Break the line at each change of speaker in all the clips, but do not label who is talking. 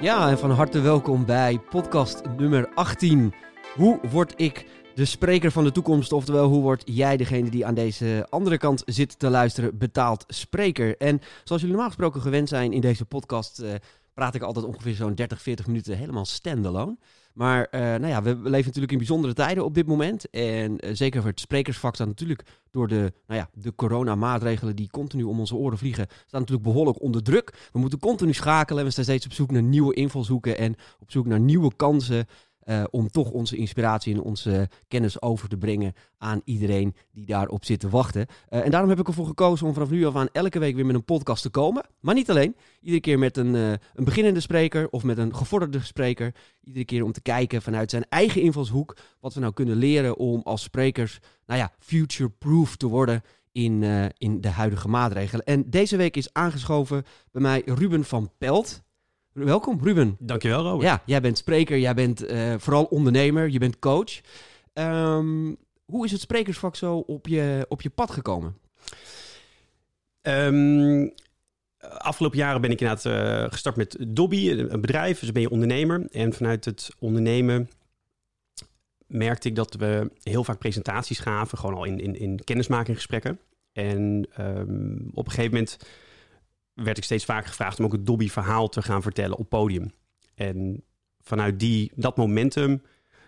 Ja, en van harte welkom bij podcast nummer 18. Hoe word ik de spreker van de toekomst? Oftewel, hoe word jij degene die aan deze andere kant zit te luisteren, betaald spreker? En zoals jullie normaal gesproken gewend zijn in deze podcast, eh, praat ik altijd ongeveer zo'n 30, 40 minuten helemaal standalone. Maar uh, nou ja, we, leven natuurlijk in bijzondere tijden op dit moment. En uh, zeker voor het sprekersvak staat natuurlijk door de, nou ja, de coronamaatregelen die continu om onze oren vliegen, staat natuurlijk behoorlijk onder druk. We moeten continu schakelen. We staan steeds op zoek naar nieuwe invalshoeken en op zoek naar nieuwe kansen. Uh, om toch onze inspiratie en onze kennis over te brengen aan iedereen die daarop zit te wachten. Uh, en daarom heb ik ervoor gekozen om vanaf nu af aan elke week weer met een podcast te komen. Maar niet alleen. Iedere keer met een, uh, een beginnende spreker of met een gevorderde spreker. Iedere keer om te kijken vanuit zijn eigen invalshoek wat we nou kunnen leren om als sprekers, nou ja, future-proof te worden in, in de huidige maatregelen. En deze week is aangeschoven bij mij Ruben van Pelt. Welkom, Ruben.
Dankjewel, Robert.
Ja, jij bent spreker, jij bent uh, vooral ondernemer, je bent coach. Um, hoe is het sprekersvak zo op je, op je pad gekomen?
Um, afgelopen jaren ben ik inderdaad uh, gestart met Dobby, een bedrijf. Dus ben je ondernemer. En vanuit het ondernemen merkte ik dat we heel vaak presentaties gaven, gewoon al in, in, in kennismakinggesprekken. En um, op een gegeven moment werd ik steeds vaker gevraagd om ook het Dobby-verhaal te gaan vertellen op podium. En vanuit die, dat momentum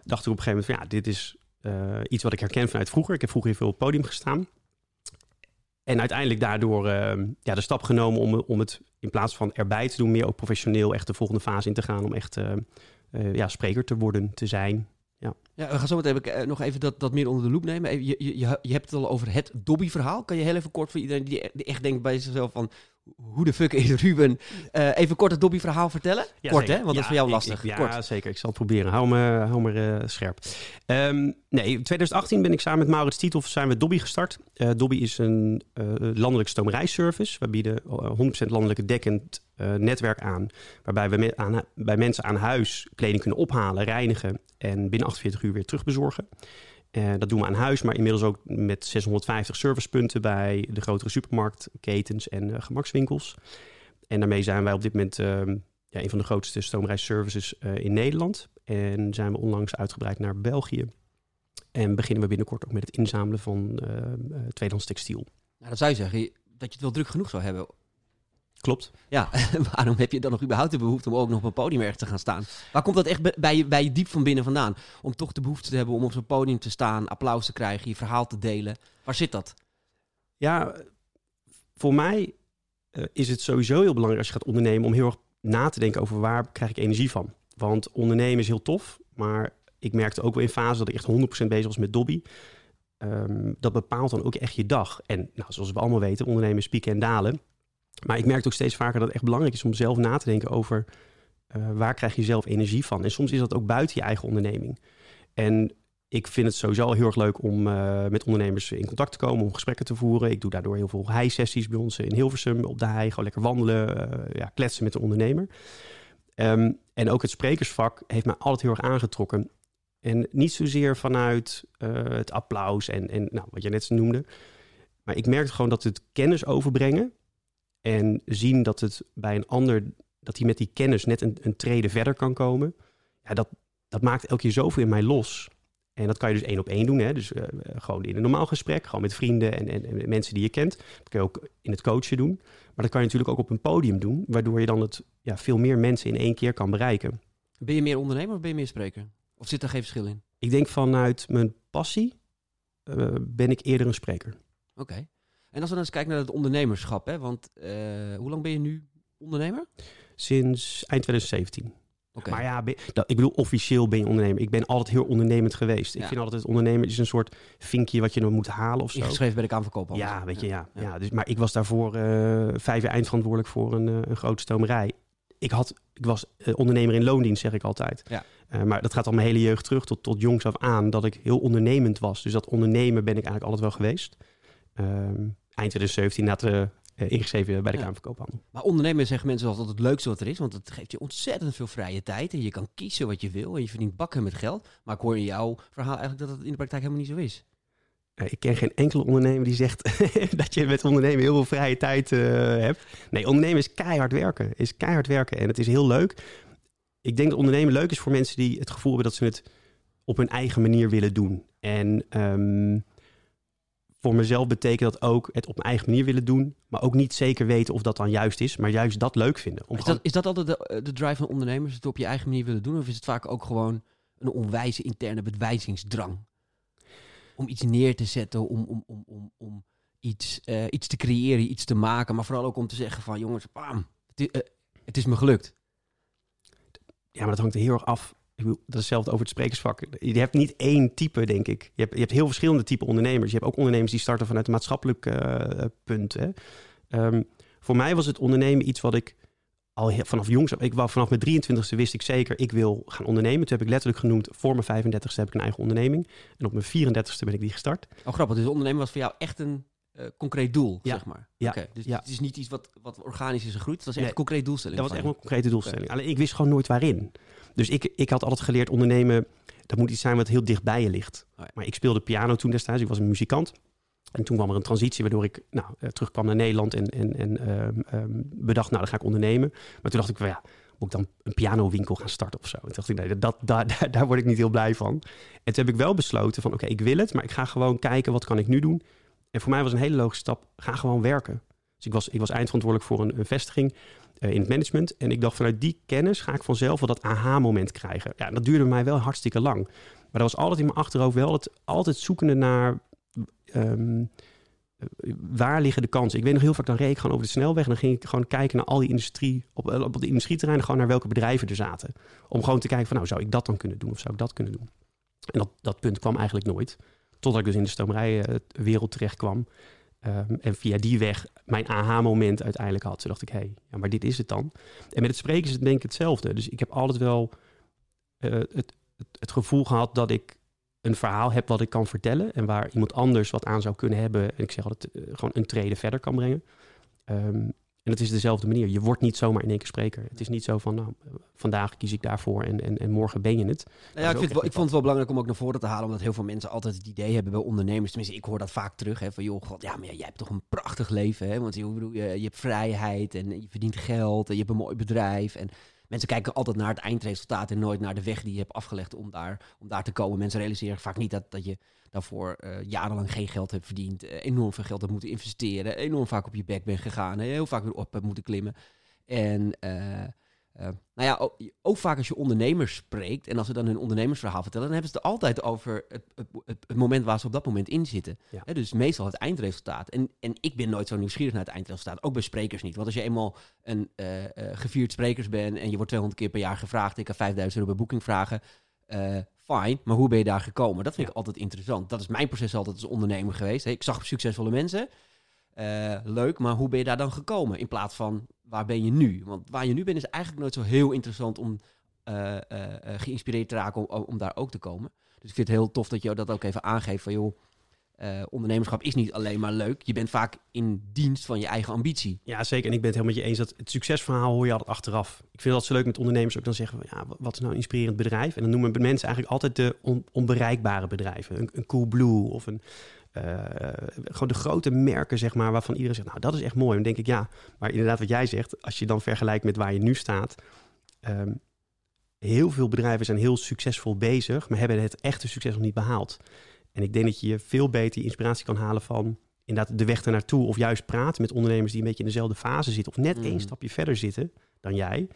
dacht ik op een gegeven moment van ja, dit is uh, iets wat ik herken vanuit vroeger. Ik heb vroeger heel veel op het podium gestaan. En uiteindelijk daardoor uh, ja, de stap genomen om, om het in plaats van erbij te doen, meer ook professioneel echt de volgende fase in te gaan. Om echt uh, ja, spreker te worden, te zijn. Ja.
ja, we gaan zo meteen nog even dat, dat meer onder de loep nemen. Je, je, je hebt het al over het Dobby-verhaal. Kan je heel even kort voor iedereen die echt denkt bij zichzelf van... hoe de fuck is Ruben? Uh, even kort het Dobby-verhaal vertellen?
Ja,
kort
zeker.
hè, want
ja,
dat is voor jou lastig.
Ik, ja,
kort.
zeker. Ik zal het proberen. Hou me, hou me uh, scherp. Um, nee, in 2018 ben ik samen met Maurits Tiethoff zijn we Dobby gestart. Uh, Dobby is een landelijk stomerijservice. We bieden 100% landelijke dekkend netwerk aan... waarbij we me aan, bij mensen aan huis kleding kunnen ophalen, reinigen... en binnen 48 uur weer terugbezorgen. Uh, dat doen we aan huis, maar inmiddels ook met 650 servicepunten bij de grotere supermarktketens en uh, gemakswinkels. En daarmee zijn wij op dit moment uh, ja, een van de grootste stoomreisservices uh, in Nederland. En zijn we onlangs uitgebreid naar België. En beginnen we binnenkort ook met het inzamelen van uh, tweedehands textiel.
Nou, dat zou je zeggen, dat je het wel druk genoeg zou hebben.
Klopt.
Ja, waarom heb je dan nog überhaupt de behoefte om ook nog op een podium ergens te gaan staan? Waar komt dat echt bij je, bij je diep van binnen vandaan? Om toch de behoefte te hebben om op zo'n podium te staan, applaus te krijgen, je verhaal te delen. Waar zit dat?
Ja, voor mij uh, is het sowieso heel belangrijk als je gaat ondernemen om heel erg na te denken over waar krijg ik energie van. Want ondernemen is heel tof, maar ik merkte ook wel in fase dat ik echt 100% bezig was met Dobby. Um, dat bepaalt dan ook echt je dag. En nou, zoals we allemaal weten, ondernemen is pieken en dalen. Maar ik merk ook steeds vaker dat het echt belangrijk is om zelf na te denken over uh, waar krijg je zelf energie van. En soms is dat ook buiten je eigen onderneming. En ik vind het sowieso heel erg leuk om uh, met ondernemers in contact te komen, om gesprekken te voeren. Ik doe daardoor heel veel hei-sessies bij ons in Hilversum op de hei. Gewoon lekker wandelen, uh, ja, kletsen met de ondernemer. Um, en ook het sprekersvak heeft mij altijd heel erg aangetrokken. En niet zozeer vanuit het applaus en, en nou, wat je net noemde. Maar ik merkte gewoon dat het kennis overbrengen en zien dat het bij een ander, dat hij met die kennis net een, een trede verder kan komen. Ja, dat, dat maakt elke keer zoveel in mij los. En dat kan je dus één op één doen. Hè? Dus uh, gewoon in een normaal gesprek, gewoon met vrienden en, en, en, mensen die je kent. Dat kun je ook in het coachen doen. Maar dat kan je natuurlijk ook op een podium doen, waardoor je dan het ja, veel meer mensen in één keer kan bereiken.
Ben je meer ondernemer of ben je meer spreker? Of zit daar geen verschil in?
Ik denk vanuit mijn passie uh, ben ik eerder een spreker.
Oké. Okay. En als we dan eens kijken naar het ondernemerschap, hè? want uh, hoe lang ben je nu ondernemer?
Sinds eind 2017. Okay. Maar ja, ben, dat, ik bedoel, officieel ben je ondernemer. Ik ben altijd heel ondernemend geweest. Ja. Ik vind altijd, het ondernemer is een soort vinkje wat je nog moet halen of zo.
Ingeschreven bij de Kamerverkoop.
Ja, weet je, ja. ja. ja. dus, maar ik was daarvoor uh, vijf jaar eindverantwoordelijk voor een, uh, een grote stomerij. Ik, had, ik was uh, ondernemer in loondienst, zeg ik altijd.
Ja.
Maar dat gaat al mijn hele jeugd terug, tot, tot jongs af aan, dat ik heel ondernemend was. Dus dat ondernemen ben ik eigenlijk altijd wel geweest. Um, eind 2017 na de uh, ingeschreven bij de ja. Kamerverkoophandel.
Maar ondernemen zeggen mensen altijd het leukste wat er is, want het geeft je ontzettend veel vrije tijd en je kan kiezen wat je wil en je verdient bakken met geld. Maar ik hoor in jouw verhaal eigenlijk dat het in de praktijk helemaal niet zo is.
Uh, ik ken geen enkele ondernemer die zegt dat je met ondernemen heel veel vrije tijd uh, hebt. Nee, ondernemen is keihard werken. Is keihard werken en het is heel leuk. ik denk dat ondernemen leuk is voor mensen die het gevoel hebben dat ze het op hun eigen manier willen doen. En ehm, voor mezelf betekent dat ook het op mijn eigen manier willen doen, maar ook niet zeker weten of dat dan juist is, maar juist dat leuk vinden.
Is, dat, is dat altijd de, de drive van ondernemers, het op je eigen manier willen doen? Of is het vaak ook gewoon een onwijze interne bedwijzingsdrang? Om iets neer te zetten, om, om, om, om, om iets, uh, iets te creëren, iets te maken, maar vooral ook om te zeggen van jongens, bam, het, is, uh, het is me gelukt.
Ja, maar dat hangt er heel erg af dat is hetzelfde over het sprekersvak. Je hebt niet één type, denk ik. Je hebt, je hebt heel verschillende type ondernemers. Je hebt ook ondernemers die starten vanuit een maatschappelijk uh, punt. Hè. Um, voor mij was het ondernemen iets wat ik al vanaf jongs... Ik wou, vanaf mijn 23e wist ik zeker, ik wil gaan ondernemen. Toen heb ik letterlijk genoemd, voor mijn 35e heb ik een eigen onderneming. En op mijn 34e ben ik die gestart.
Oh, grappig. Dus ondernemen was voor jou echt een uh, concreet doel,
ja.
zeg maar.
Ja.
Okay, dus
ja.
het is niet iets wat, wat organisch is gegroeid. Dat was echt een concreet doelstelling.
Dat was echt een concrete doelstelling. Alleen ik wist gewoon nooit waarin. Dus ik, ik had altijd geleerd ondernemen, dat moet iets zijn wat heel dicht bij je ligt.
Oh.
Maar ik speelde piano toen destijds, ik was een muzikant. En toen kwam er een transitie waardoor ik nou, uh, terugkwam naar Nederland en, en, en um, um, bedacht, nou dan ga ik ondernemen. Maar toen dacht ik, well, ja, moet ik dan een pianowinkel gaan starten of zo? En toen dacht ik, nee, dat, dat, daar, daar word ik niet heel blij van. En toen heb ik wel besloten van, oké, okay, ik wil het, maar ik ga gewoon kijken, wat kan ik nu doen? En voor mij was een hele logische stap, ga gewoon werken. Dus ik was, ik was eindverantwoordelijk voor een, vestiging uh, in het management. En ik dacht, vanuit die kennis ga ik vanzelf wel dat aha-moment krijgen. Ja, dat duurde mij wel hartstikke lang. Maar dat was altijd in mijn achterhoofd wel het altijd zoekende naar... Um, waar liggen de kansen? Ik weet nog heel vaak, dan reed ik gewoon over de snelweg... en dan ging ik gewoon kijken naar al die industrie... op, op de industrieterreinen gewoon naar welke bedrijven er zaten. Om gewoon te kijken van, nou, zou ik dat dan kunnen doen? Of zou ik dat kunnen doen? En dat, dat punt kwam eigenlijk nooit. Totdat ik dus in de stoomrijwereld terecht kwam. Um, en via die weg mijn aha-moment uiteindelijk had. Toen dacht ik, hé, hey, maar dit is het dan. En met het spreken is het denk ik hetzelfde. Dus ik heb altijd wel uh, het, het, het, gevoel gehad dat ik een verhaal heb wat ik kan vertellen. En waar iemand anders wat aan zou kunnen hebben. En ik zeg altijd, uh, gewoon een trede verder kan brengen. Um, en het is dezelfde manier. Je wordt niet zomaar in één keer spreker. Het is niet zo van, nou, vandaag kies ik daarvoor en, en, en morgen ben je het.
Nou ja, ik, vind wel, ik vond het wel belangrijk om ook naar voren te halen, omdat heel veel mensen altijd het idee hebben bij ondernemers. Tenminste, ik hoor dat vaak terug. Hè, van joh, god, ja, maar jij hebt toch een prachtig leven. Hè? Want je, je, je hebt vrijheid en je verdient geld en je hebt een mooi bedrijf. En mensen kijken altijd naar het eindresultaat en nooit naar de weg die je hebt afgelegd om daar, om daar te komen. Mensen realiseren vaak niet dat, dat je daarvoor uh, jarenlang geen geld hebt verdiend, uh, enorm veel geld hebt moeten investeren, enorm vaak op je bek bent gegaan, heel vaak weer op hebt moeten klimmen. En uh, nou ja, ook, ook, vaak als je ondernemers spreekt en als ze dan hun ondernemersverhaal vertellen, dan hebben ze het altijd over het, het, het, moment waar ze op dat moment in zitten.
Ja.
He, dus meestal het eindresultaat. En, en ik ben nooit zo nieuwsgierig naar het eindresultaat, ook bij sprekers niet. Want als je eenmaal een gevierd sprekers bent en je wordt 200 keer per jaar gevraagd, ik kan 5000 euro bij boeking vragen, fijn, maar hoe ben je daar gekomen? Dat vind ja. ik altijd interessant. Dat is mijn proces altijd als ondernemer geweest. Ik zag succesvolle mensen, uh, leuk, maar hoe ben je daar dan gekomen? In plaats van, waar ben je nu? Want waar je nu bent is eigenlijk nooit zo heel interessant om uh, geïnspireerd te raken om, daar ook te komen. Dus ik vind het heel tof dat je dat ook even aangeeft van, joh, ondernemerschap is niet alleen maar leuk. Je bent vaak in dienst van je eigen ambitie.
Ja, zeker. En ik ben het helemaal met je eens dat het succesverhaal hoor je altijd achteraf. Ik vind dat zo leuk met ondernemers ook dan zeggen we, ja, wat is nou een inspirerend bedrijf? En dan noemen mensen eigenlijk altijd de on onbereikbare bedrijven. Een, een Coolblue of een gewoon de grote merken, zeg maar, waarvan iedereen zegt, nou, dat is echt mooi. En dan denk ik, ja, maar inderdaad wat jij zegt, als je dan vergelijkt met waar je nu staat, um, heel veel bedrijven zijn heel succesvol bezig, maar hebben het echte succes nog niet behaald. En ik denk dat je veel beter je inspiratie kan halen van inderdaad de weg ernaartoe. Of juist praten met ondernemers die een beetje in dezelfde fase zitten. Of net mm. één stapje verder zitten dan jij.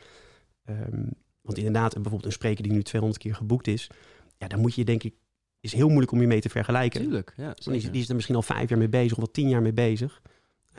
Um, want inderdaad, bijvoorbeeld een spreker die nu 200 keer geboekt is. Ja, dan moet je denk ik, is heel moeilijk om je mee te vergelijken.
Tuurlijk, ja.
Die is, die is er misschien al vijf jaar mee bezig of al tien jaar mee bezig.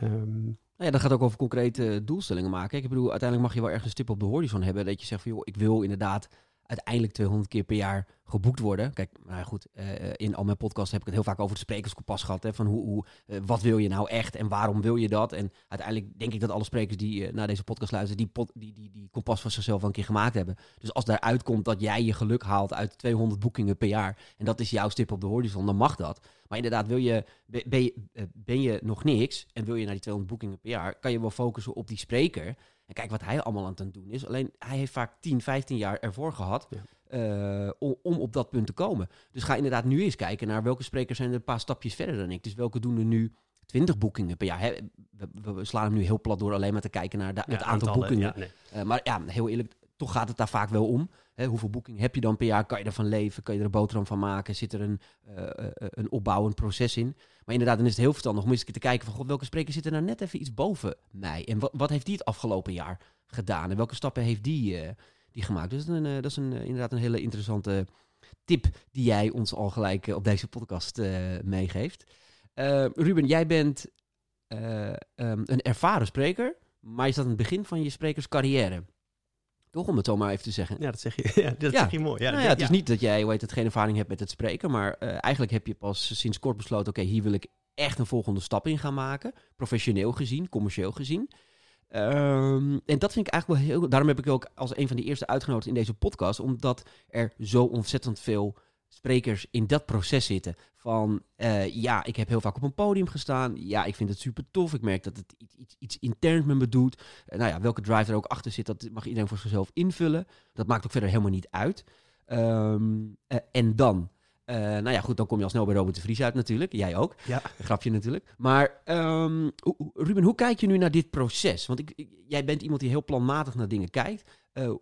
Um,
nou ja, dat gaat ook over concrete doelstellingen maken. Ik bedoel, uiteindelijk mag je wel ergens een stip op de horizon hebben. Dat je zegt van, joh, ik wil inderdaad uiteindelijk 200 keer per jaar geboekt worden. Kijk, nou goed, uh, in al mijn podcasts heb ik het heel vaak over het sprekerskompas gehad. Hè, van hoe, hoe uh, wat wil je nou echt en waarom wil je dat? En uiteindelijk denk ik dat alle sprekers die uh, naar deze podcast luisteren, die, die, die, die kompas van zichzelf een keer gemaakt hebben. Dus als daaruit komt dat jij je geluk haalt uit 200 boekingen per jaar, en dat is jouw stip op de horizon, dan mag dat. Maar inderdaad, wil je, ben, je, ben je nog niks en wil je naar die 200 boekingen per jaar, kan je wel focussen op die spreker. En kijk wat hij allemaal aan het doen is. Alleen hij heeft vaak 10, 15 jaar ervoor gehad. Ja. Uh, om, om, op dat punt te komen. Dus ga inderdaad nu eens kijken naar welke sprekers zijn er een paar stapjes verder dan ik. Dus welke doen er nu 20 boekingen per jaar? We, we, slaan hem nu heel plat door alleen maar te kijken naar de,
ja,
het aantal
aantallen,
boekingen.
Ja, nee.
uh, maar ja, heel eerlijk, toch gaat het daar vaak wel om. Hè, hoeveel boeking heb je dan per jaar? Kan je ervan leven? Kan je er een boterham van maken? Zit er een, uh, een opbouwend proces in? Maar inderdaad, dan is het heel verstandig om eens te kijken van... God, welke spreker zit er nou net even iets boven mij? En wat, wat heeft die het afgelopen jaar gedaan? En welke stappen heeft die, die gemaakt? Dus dat is, een, dat is een, inderdaad een hele interessante tip... die jij ons al gelijk op deze podcast meegeeft. Ruben, jij bent um, een ervaren spreker... maar staat aan het begin van je sprekerscarrière... Toch, om het zo maar even te zeggen.
Ja, dat zeg je, ja, dat zeg je mooi. Ja,
nou ja, het is niet dat jij weet het, geen ervaring hebt met het spreken. Maar uh, eigenlijk heb je pas sinds kort besloten... oké, hier wil ik echt een volgende stap in gaan maken. Professioneel gezien, commercieel gezien. Um, en dat vind ik eigenlijk wel heel... Daarom heb ik ook als een van de eerste uitgenodigd in deze podcast... omdat er zo ontzettend veel sprekers in dat proces zitten. Van uh, ja, ik heb heel vaak op een podium gestaan. Ja, ik vind het super tof. Ik merk dat het iets, iets, iets interns met me doet. Uh, nou ja, welke drive er ook achter zit, dat mag iedereen voor zichzelf invullen. Dat maakt ook verder helemaal niet uit. Um, uh, en dan, nou ja, goed, dan kom je al snel bij Robert de Vries uit natuurlijk. Jij ook.
Ja.
Grapje natuurlijk. Maar um, Ruben, hoe kijk je nu naar dit proces? Want ik, ik, jij bent iemand die heel planmatig naar dingen kijkt.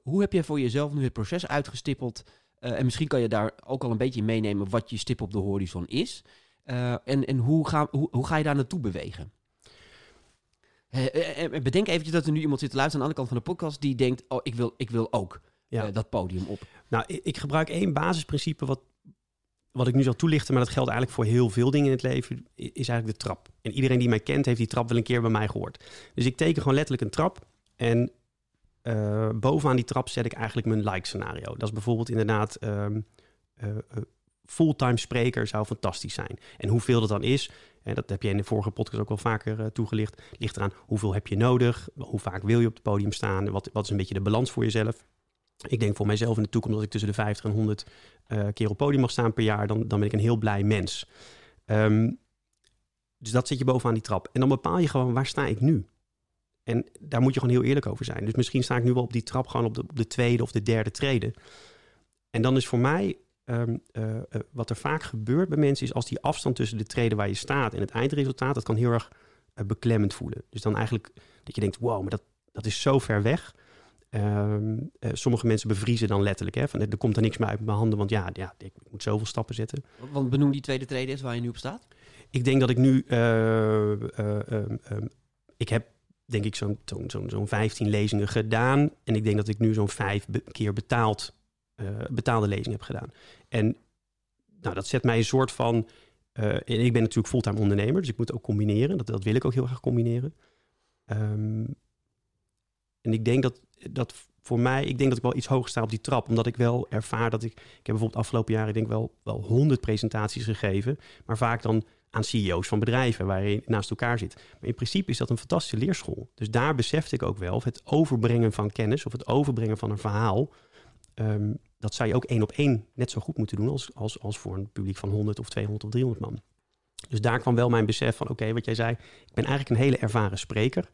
hoe heb jij voor jezelf nu het proces uitgestippeld? Uh, en misschien kan je daar ook al een beetje meenemen wat je stip op de horizon is. Uh, en en hoe, ga, hoe, hoe ga je daar naartoe bewegen? Uh, bedenk eventjes dat er nu iemand zit te luisteren aan de andere kant van de podcast die denkt, oh, ik wil, ik wil ook ja. dat podium op.
Nou, ik gebruik één basisprincipe wat, wat ik nu zal toelichten, maar dat geldt eigenlijk voor heel veel dingen in het leven, is eigenlijk de trap. En iedereen die mij kent, heeft die trap wel een keer bij mij gehoord. Dus ik teken gewoon letterlijk een trap en uh, bovenaan die trap zet ik eigenlijk mijn like scenario. Dat is bijvoorbeeld inderdaad um, fulltime spreker zou fantastisch zijn. En hoeveel dat dan is, en dat heb je in de vorige podcast ook wel vaker toegelicht, ligt eraan hoeveel heb je nodig, hoe vaak wil je op het podium staan, wat, wat is een beetje de balans voor jezelf. Ik denk voor mijzelf in de toekomst, als ik tussen de 50 en 100 keer op podium mag staan per jaar, dan, dan ben ik een heel blij mens. Um, dus dat zit je bovenaan die trap. En dan bepaal je gewoon, waar sta ik nu? En daar moet je gewoon heel eerlijk over zijn. Dus misschien sta ik nu wel op die trap gewoon op de, op de tweede of de derde treden. En dan is voor mij, um, uh, uh, wat er vaak gebeurt bij mensen, is als die afstand tussen de treden waar je staat en het eindresultaat, dat kan heel erg uh, beklemmend voelen. Dus dan eigenlijk dat je denkt, wow, maar dat, dat is zo ver weg. Um, sommige mensen bevriezen dan letterlijk. Hè, van, er komt er niks meer uit mijn handen, want ja, ja ik moet zoveel stappen zetten.
Want benoem die tweede treden is waar je nu op staat?
Ik denk dat ik nu... Um, ik heb denk ik zo'n zo'n zo'n zo'n 15 lezingen gedaan. En ik denk dat ik nu zo'n vijf keer betaald, uh, betaalde lezingen heb gedaan. En nou, dat zet mij een soort van. Uh, en ik ben natuurlijk fulltime ondernemer, dus ik moet ook combineren. Dat, dat wil ik ook heel graag combineren. Um, en ik denk dat, dat voor mij, ik denk dat ik wel iets hoger sta op die trap. Omdat ik wel ervaar dat ik. Ik heb bijvoorbeeld afgelopen jaar, denk wel, wel 100 presentaties gegeven. Maar vaak dan aan CEO's van bedrijven waar je naast elkaar zit. Maar in principe is dat een fantastische leerschool. Dus daar besefte ik ook wel, of het overbrengen van kennis of het overbrengen van een verhaal, um, dat zou je ook één op één net zo goed moeten doen als, als, als voor een publiek van 100 of 200 of 300 man. Dus daar kwam wel mijn besef van, oké, wat jij zei, ik ben eigenlijk een hele ervaren spreker,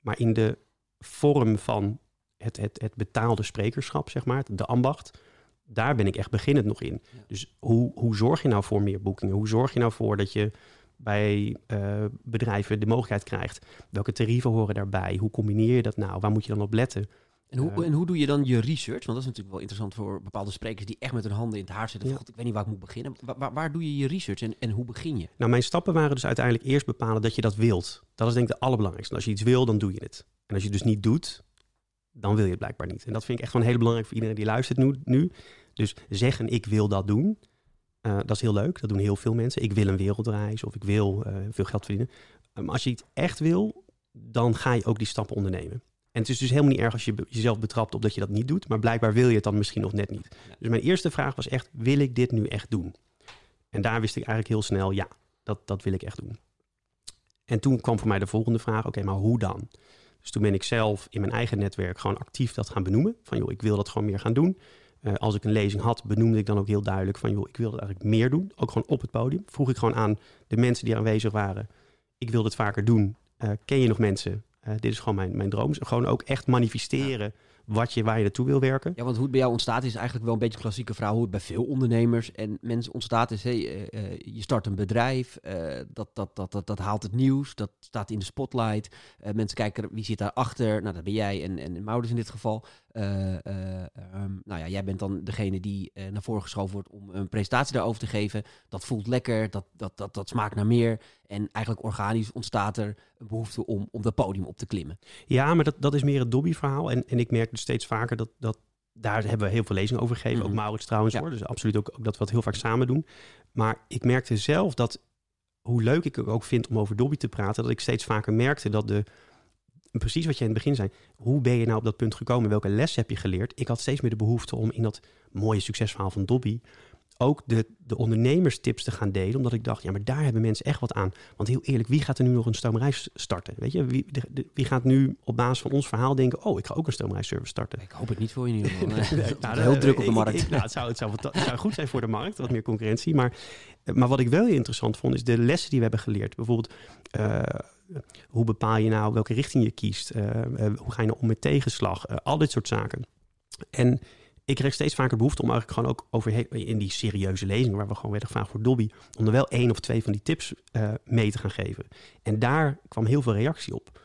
maar in de vorm van het, het, het betaalde sprekerschap, zeg maar, de ambacht, daar ben ik echt beginnend nog in. Dus hoe, hoe zorg je nou voor meer boekingen? Hoe zorg je nou voor dat je bij uh, bedrijven de mogelijkheid krijgt? Welke tarieven horen daarbij? Hoe combineer je dat nou? Waar moet je dan op letten?
En hoe, uh, en hoe doe je dan je research? Want dat is natuurlijk wel interessant voor bepaalde sprekers die echt met hun handen in het haar zitten. Ja. God, ik weet niet waar ik moet beginnen. Waar, waar, waar, doe je je research en, en hoe begin je?
Nou, mijn stappen waren dus uiteindelijk eerst bepalen dat je dat wilt. Dat is denk ik de allerbelangrijkste. Als je iets wil, dan doe je het. En als je het dus niet doet, dan wil je het blijkbaar niet. En dat vind ik echt gewoon heel belangrijk voor iedereen die luistert nu. nu. Dus zeggen ik wil dat doen, uh, dat is heel leuk. Dat doen heel veel mensen. Ik wil een wereldreis of ik wil uh, veel geld verdienen. Maar um, als je het echt wil, dan ga je ook die stappen ondernemen. En het is dus helemaal niet erg als je jezelf betrapt op dat je dat niet doet. Maar blijkbaar wil je het dan misschien nog net niet. Dus mijn eerste vraag was echt, wil ik dit nu echt doen? En daar wist ik eigenlijk heel snel, ja, dat, dat wil ik echt doen. En toen kwam voor mij de volgende vraag, oké, okay, maar hoe dan? Dus toen ben ik zelf in mijn eigen netwerk gewoon actief dat gaan benoemen. Van joh, ik wil dat gewoon meer gaan doen. Uh, als ik een lezing had, benoemde ik dan ook heel duidelijk van joh, ik wil dat eigenlijk meer doen. Ook gewoon op het podium. Vroeg ik gewoon aan de mensen die aanwezig waren. Ik wil dit vaker doen. Uh, ken je nog mensen? Uh, dit is gewoon mijn, mijn droom. Gewoon ook echt manifesteren wat je, waar je naartoe wil werken.
Ja, want hoe het bij jou ontstaat is eigenlijk wel een beetje een klassieke verhaal. Hoe het bij veel ondernemers en mensen ontstaat is, hey, eh, eh, je start een bedrijf, uh, dat, dat, dat, dat, dat haalt het nieuws, dat staat in de spotlight. mensen kijken, wie zit daarachter? Nou, dat ben jij en, en Mauders in dit geval. Um, nou ja, jij bent dan degene die naar voren geschoven wordt om een presentatie daarover te geven. Dat voelt lekker, dat, dat, dat, dat smaakt naar meer. En eigenlijk organisch ontstaat er een behoefte om, om dat podium op te klimmen.
Ja, maar dat, dat is meer het Dobby-verhaal. En, en ik merk dus steeds vaker dat, dat daar hebben we heel veel lezingen over gegeven. Ook mhm. Maurits trouwens hoor. Dus absoluut ook, ook, dat we het heel vaak samen doen. Maar ik merkte zelf dat, hoe leuk ik het ook vind om over Dobby te praten, dat ik steeds vaker merkte dat de, precies wat je in het begin zei, hoe ben je nou op dat punt gekomen? Welke les heb je geleerd? Ik had steeds meer de behoefte om in dat mooie succesverhaal van Dobby ook de, de ondernemerstips te gaan delen. Omdat ik dacht, ja, maar daar hebben mensen echt wat aan. Want heel eerlijk, wie gaat er nu nog een stoomreis starten? Weet je, wie, de, wie gaat nu op basis van ons verhaal denken... oh, ik ga ook een stoomreisservice starten?
Ik hoop het niet voor je nee, nou, heel druk op de markt.
nou, het, zou, het, zou, het zou goed zijn voor de markt, wat meer concurrentie. Maar, maar wat ik wel heel interessant vond, is de lessen die we hebben geleerd. Bijvoorbeeld... Uh, hoe bepaal je nou welke richting je kiest? Uh, uh, hoe ga je nou om met tegenslag? al dit soort zaken. En ik kreeg steeds vaker behoefte om eigenlijk gewoon ook over in die serieuze lezingen, waar we gewoon werden gevraagd voor Dobby, om er wel één of twee van die tips uh, mee te gaan geven. En daar kwam heel veel reactie op.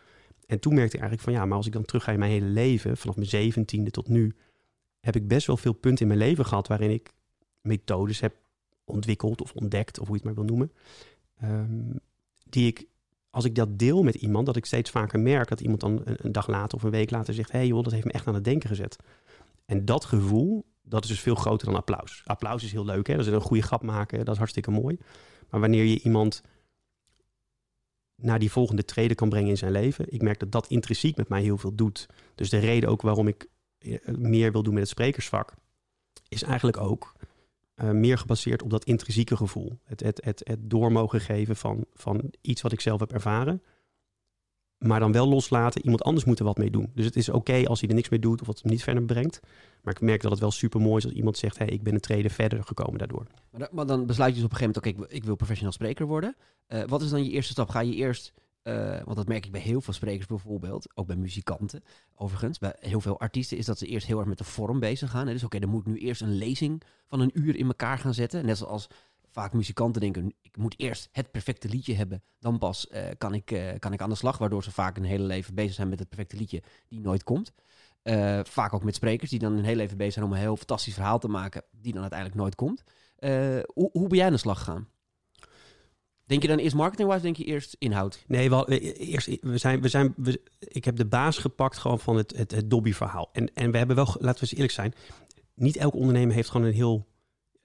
En toen merkte ik eigenlijk van ja, maar als ik dan terug ga in mijn hele leven, vanaf mijn zeventiende tot nu, heb ik best wel veel punten in mijn leven gehad waarin ik methodes heb ontwikkeld of ontdekt, of hoe je het maar wil noemen. Um, die ik, als ik dat deel met iemand, dat ik steeds vaker merk dat iemand dan een, een dag later of een week later zegt: hé hey joh, dat heeft me echt aan het denken gezet. En dat gevoel, dat is dus veel groter dan applaus. Applaus is heel leuk, hè? dat is een goede grap maken, dat is hartstikke mooi. Maar wanneer je iemand naar die volgende treden kan brengen in zijn leven, ik merk dat dat intrinsiek met mij heel veel doet. Dus de reden ook waarom ik eh, meer wil doen met het sprekersvak, is eigenlijk ook uh, meer gebaseerd op dat intrinsieke gevoel. Het, het, het, het door mogen geven van, van iets wat ik zelf heb ervaren maar dan wel loslaten. Iemand anders moet er wat mee doen. Dus het is oké als hij er niks mee doet of wat hem niet verder brengt. Maar ik merk dat het wel super mooi is als iemand zegt: hey, ik ben een treden verder gekomen daardoor.
Maar, dan besluit je dus op een gegeven moment: oké, ik, wil professional spreker worden. Uh, wat is dan je eerste stap? Ga je eerst. Uh, want dat merk ik bij heel veel sprekers bijvoorbeeld, ook bij muzikanten overigens. Bij heel veel artiesten is dat ze eerst heel erg met de vorm bezig gaan. Dus oké, dan moet ik nu eerst een lezing van een uur in elkaar gaan zetten. Net zoals vaak muzikanten denken, ik moet eerst het perfecte liedje hebben, dan pas uh, kan, ik, uh, kan ik aan de slag. Waardoor ze vaak een hele leven bezig zijn met het perfecte liedje die nooit komt. Uh, vaak ook met sprekers die dan een hele leven bezig zijn om een heel fantastisch verhaal te maken, die dan uiteindelijk nooit komt. hoe, hoe ben jij aan de slag gegaan? Denk je dan eerst marketing-wise, denk je eerst inhoud?
Nee, wel, eerst, we zijn, we zijn, we, ik heb de baas gepakt gewoon van het, het, het Dobby-verhaal. En, en we hebben wel, laten we eens eerlijk zijn, niet elk ondernemer heeft gewoon een heel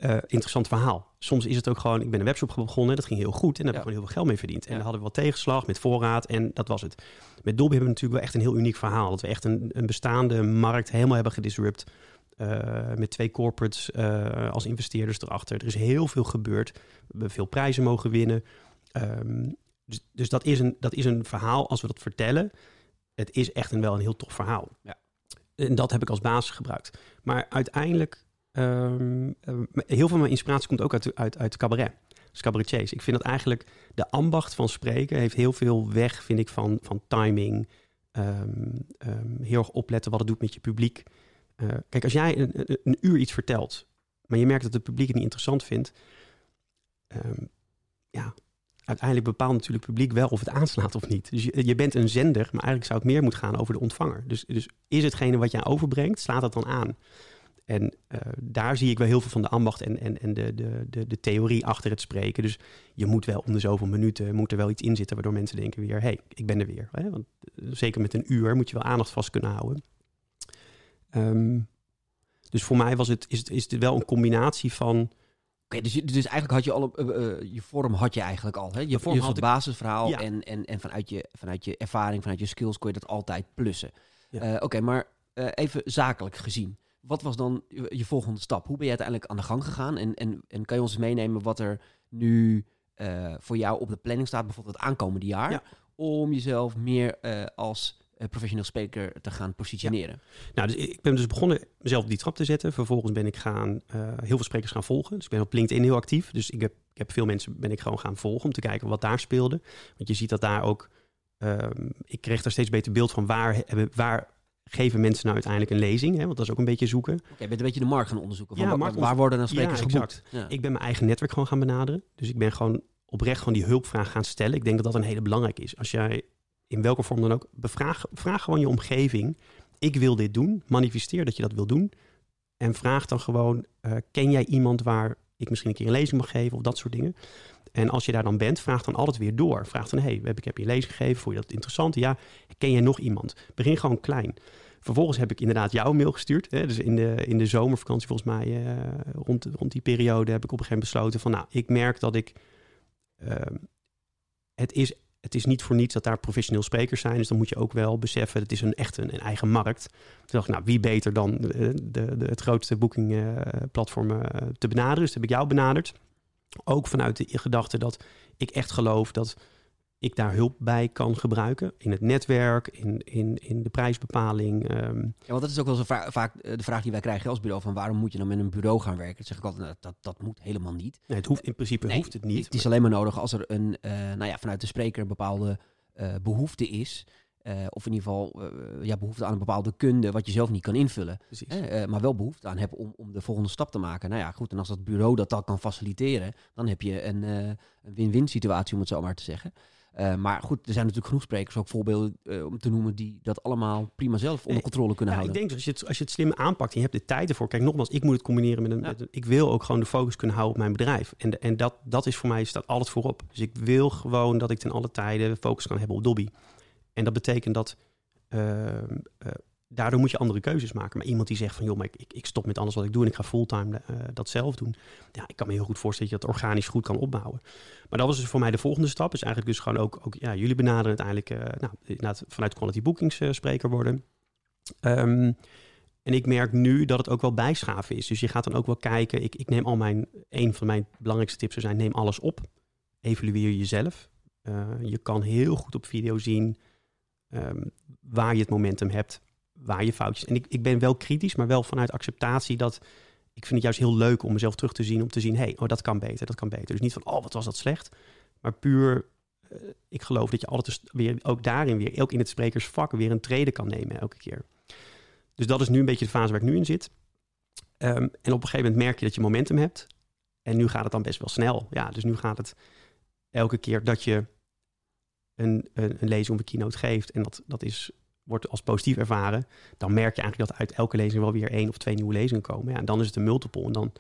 uh, interessant verhaal. Soms is het ook gewoon, ik ben een webshop begonnen, dat ging heel goed en daar heb ik gewoon heel veel geld mee verdiend. En ja. dan hadden we wat tegenslag met voorraad en dat was het. Met Dolby hebben we natuurlijk wel echt een heel uniek verhaal. Dat we echt een, een bestaande markt helemaal hebben gedisrupt. Uh, met twee corporates uh, als investeerders erachter. Er is heel veel gebeurd. We hebben veel prijzen mogen winnen. Um, dus dus dat, is een, dat is een verhaal, als we dat vertellen, het is echt een, wel een heel tof verhaal. Ja. En dat heb ik als basis gebruikt. Maar uiteindelijk Um, heel veel van mijn inspiratie komt ook uit, uit, uit cabaret. Dus cabaretiers. Ik vind dat eigenlijk de ambacht van spreken heeft heel veel weg, vind ik, van, van timing. Um, heel erg opletten wat het doet met je publiek. Uh, kijk, als jij een, een, uur iets vertelt, maar je merkt dat het publiek het niet interessant vindt. ja, uiteindelijk bepaalt natuurlijk het publiek wel of het aanslaat of niet. Dus je, bent een zender, maar eigenlijk zou het meer moeten gaan over de ontvanger. Dus, dus is hetgene wat jij overbrengt, slaat het dan aan? En uh, daar zie ik wel heel veel van de ambacht en, en, en de, de, de, de, theorie achter het spreken. Dus je moet wel om de zoveel minuten moet er wel iets in zitten waardoor mensen denken weer, hé, hey, ik ben er weer. Hè? Want uh, zeker met een uur moet je wel aandacht vast kunnen houden. Um, dus voor mij was het, is, het, is het wel een combinatie van...
Oké, dus, dus eigenlijk had je al, uh, je vorm had je eigenlijk al. Hè? Je, vorm je had het basisverhaal ja. en, en, en vanuit, je, vanuit je ervaring, vanuit je skills kon je dat altijd plussen. Ja. Oké, maar even zakelijk gezien wat was dan je volgende stap? Hoe ben je uiteindelijk aan de gang gegaan? En, en, en kan je ons meenemen wat er nu uh, voor jou op de planning staat, bijvoorbeeld het aankomende jaar, ja. om jezelf meer uh, als uh, professioneel spreker te gaan positioneren?
Ja. Nou, dus ik ben dus begonnen mezelf op die trap te zetten. Vervolgens ben ik gaan heel veel sprekers gaan volgen. Dus ik ben op LinkedIn heel actief. Dus ik heb, ik heb veel mensen ben ik gewoon gaan volgen om te kijken wat daar speelde. Want je ziet dat daar ook. Ehm, ik kreeg daar steeds beter beeld van waar, waar geven mensen nou uiteindelijk een lezing? Hè? Want dat is ook een beetje zoeken.
Oké, je bent een beetje de markt gaan onderzoeken. Van
Ja,
wa-
markt
waar worden dan sprekers
Ja,
geboekt?
exact.
Ja.
Ik ben mijn eigen netwerk gewoon gaan benaderen. Dus ik ben gewoon oprecht gewoon die hulpvraag gaan stellen. Ik denk dat dat een hele belangrijke is. Als jij in welke vorm dan ook, bevraag, vraag gewoon je omgeving. Ik wil dit doen. Manifesteer dat je dat wil doen. En vraag dan gewoon, eh, ken jij iemand waar ik misschien een keer een lezing mag geven of dat soort dingen. En als je daar dan bent, vraag dan altijd weer door. Vraag dan, hey, ik heb je lezing gegeven, vond je dat interessant? Ja, ken jij nog iemand? Begin gewoon klein. Vervolgens heb ik inderdaad jouw mail gestuurd. Hè? Dus in de, in de zomervakantie, volgens mij, eh, rond, rond die periode, heb ik op een gegeven moment besloten van, nou, ik merk dat ik, ehm, het is, het is niet voor niets dat daar professioneel sprekers zijn. Dus dan moet je ook wel beseffen, het is een echt een, eigen markt. Toen dacht ik, nou, wie beter dan de, de, de- het grootste boekingplatform eh, te benaderen. Dus toen heb ik jou benaderd. Ook vanuit de gedachte dat ik echt geloof dat ik daar hulp bij kan gebruiken. In het netwerk, in, in, in de prijsbepaling. ehm,
Ja, want dat is ook wel zo va- vaak eh, de vraag die wij krijgen als bureau. Van waarom moet je dan met een bureau gaan werken? Dan zeg ik altijd, nou, dat, dat moet helemaal niet.
nee, het hoeft, in principe
Nee,
hoeft het niet.
Het is alleen maar nodig als er een, eh, nou ja, vanuit de spreker een bepaalde eh, behoefte is. Eh, of in ieder geval eh, ja, behoefte aan een bepaalde kunde wat je zelf niet kan invullen. Hè, eh, maar wel behoefte aan hebben om, om de volgende stap te maken. Nou ja, goed. En als dat bureau dat dan kan faciliteren, dan heb je een, win-win situatie, om het zo maar te zeggen. Maar goed, er zijn natuurlijk genoeg sprekers, ook voorbeelden om te noemen, die dat allemaal prima zelf onder controle kunnen
Ja, ik
houden.
denk dat als je, het, als je het slim aanpakt en je hebt de tijd ervoor. Kijk, nogmaals, ik moet het combineren met een.
Ja.
met een- ik wil ook gewoon de focus kunnen houden op mijn bedrijf. En, de- en dat, dat is voor mij staat alles voorop. Dus ik wil gewoon dat ik ten alle tijde focus kan hebben op Dobby. En dat betekent dat. ehm, eh, daardoor moet je andere keuzes maken. Maar iemand die zegt van joh, maar ik, ik, stop met alles wat ik doe en ik ga fulltime eh, dat zelf doen. Ja, ik kan me heel goed voorstellen dat je dat organisch goed kan opbouwen. Maar dat was dus voor mij de volgende stap. Is eigenlijk dus gewoon ook, ook ja, jullie benaderen uiteindelijk eh, nou, vanuit quality bookings spreker worden. Ehm, en ik merk nu dat het ook wel bijschaven is. Dus je gaat dan ook wel kijken. Ik, ik neem al mijn. Een van mijn belangrijkste tips zou zijn: neem alles op. Evalueer jezelf. Je kan heel goed op video zien ehm, waar je het momentum hebt, waar je foutjes. En ik, ik ben wel kritisch, maar wel vanuit acceptatie dat. Ik vind het juist heel leuk om mezelf terug te zien, om te zien, hey, oh, dat kan beter, dat kan beter. Dus niet van, oh, wat was dat slecht. Maar puur, eh, ik geloof dat je altijd weer, ook daarin weer, ook in het sprekersvak, weer een trede kan nemen elke keer. Dus dat is nu een beetje de fase waar ik nu in zit. Ehm, en op een gegeven moment merk je dat je momentum hebt. En nu gaat het dan best wel snel. Ja, dus nu gaat het elke keer dat je een, een, een lezing of een keynote geeft. En dat, dat is, wordt als positief ervaren. Dan merk je eigenlijk dat uit elke lezing wel weer één of twee nieuwe lezingen komen. Ja, en dan is het een multiple. En dan,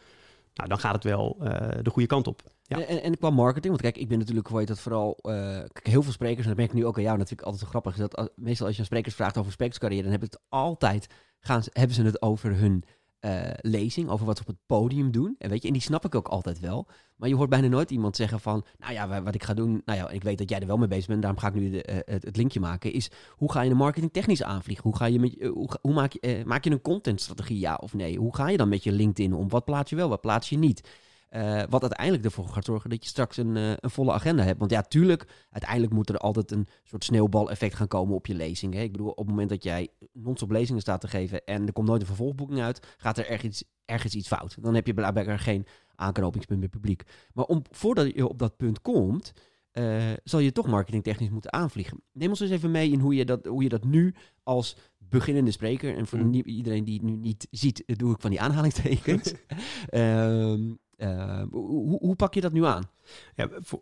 nou, dan gaat het wel eh, de goede kant op. Ja.
En, en, qua marketing, want kijk, ik ben natuurlijk, heet dat vooral, eh, heel veel sprekers, en dat merk ik nu ook aan jou, ik altijd zo grappig, is dat als- meestal als je aan sprekers vraagt over sprekerscarrière, dan hebben ze het altijd, gaan, hebben ze het over hun eh, lezing, over wat ze op het podium doen. En weet je, en die snap ik ook altijd wel. Maar je hoort bijna nooit iemand zeggen van, nou ja, wa- wat ik ga doen, nou ja, ik weet dat jij er wel mee bezig bent, daarom ga ik nu eh, het, het linkje maken, is hoe ga je de marketing technisch aanvliegen? Hoe, ga je met, je- hoe, maak, je, eh, maak je een contentstrategie, ja of nee? Hoe ga je dan met je LinkedIn om? Wat plaats je wel, wat plaats je niet? Eh, wat uiteindelijk ervoor gaat zorgen dat je straks een, eh, een volle agenda hebt. Want ja, tuurlijk, uiteindelijk moet er altijd een soort sneeuwbaleffect gaan komen op je lezing. Hè? Ik bedoel, op het moment dat jij non-stop lezingen staat te geven en er komt nooit een vervolgboeking uit, gaat er ergens, ergens iets fout. Dan heb je blijkbaar geen aanknopingspunt met publiek. Maar om, voordat je op dat punt komt, eh, zal je toch marketingtechnisch moeten aanvliegen. Neem ons eens even mee in hoe je dat, hoe je dat nu als beginnende spreker, en voor
Mm.
iedereen die het nu niet ziet, doe ik van die aanhalingstekens. Ehm, eh, hoe, hoe pak je dat nu aan?
Ja, voor,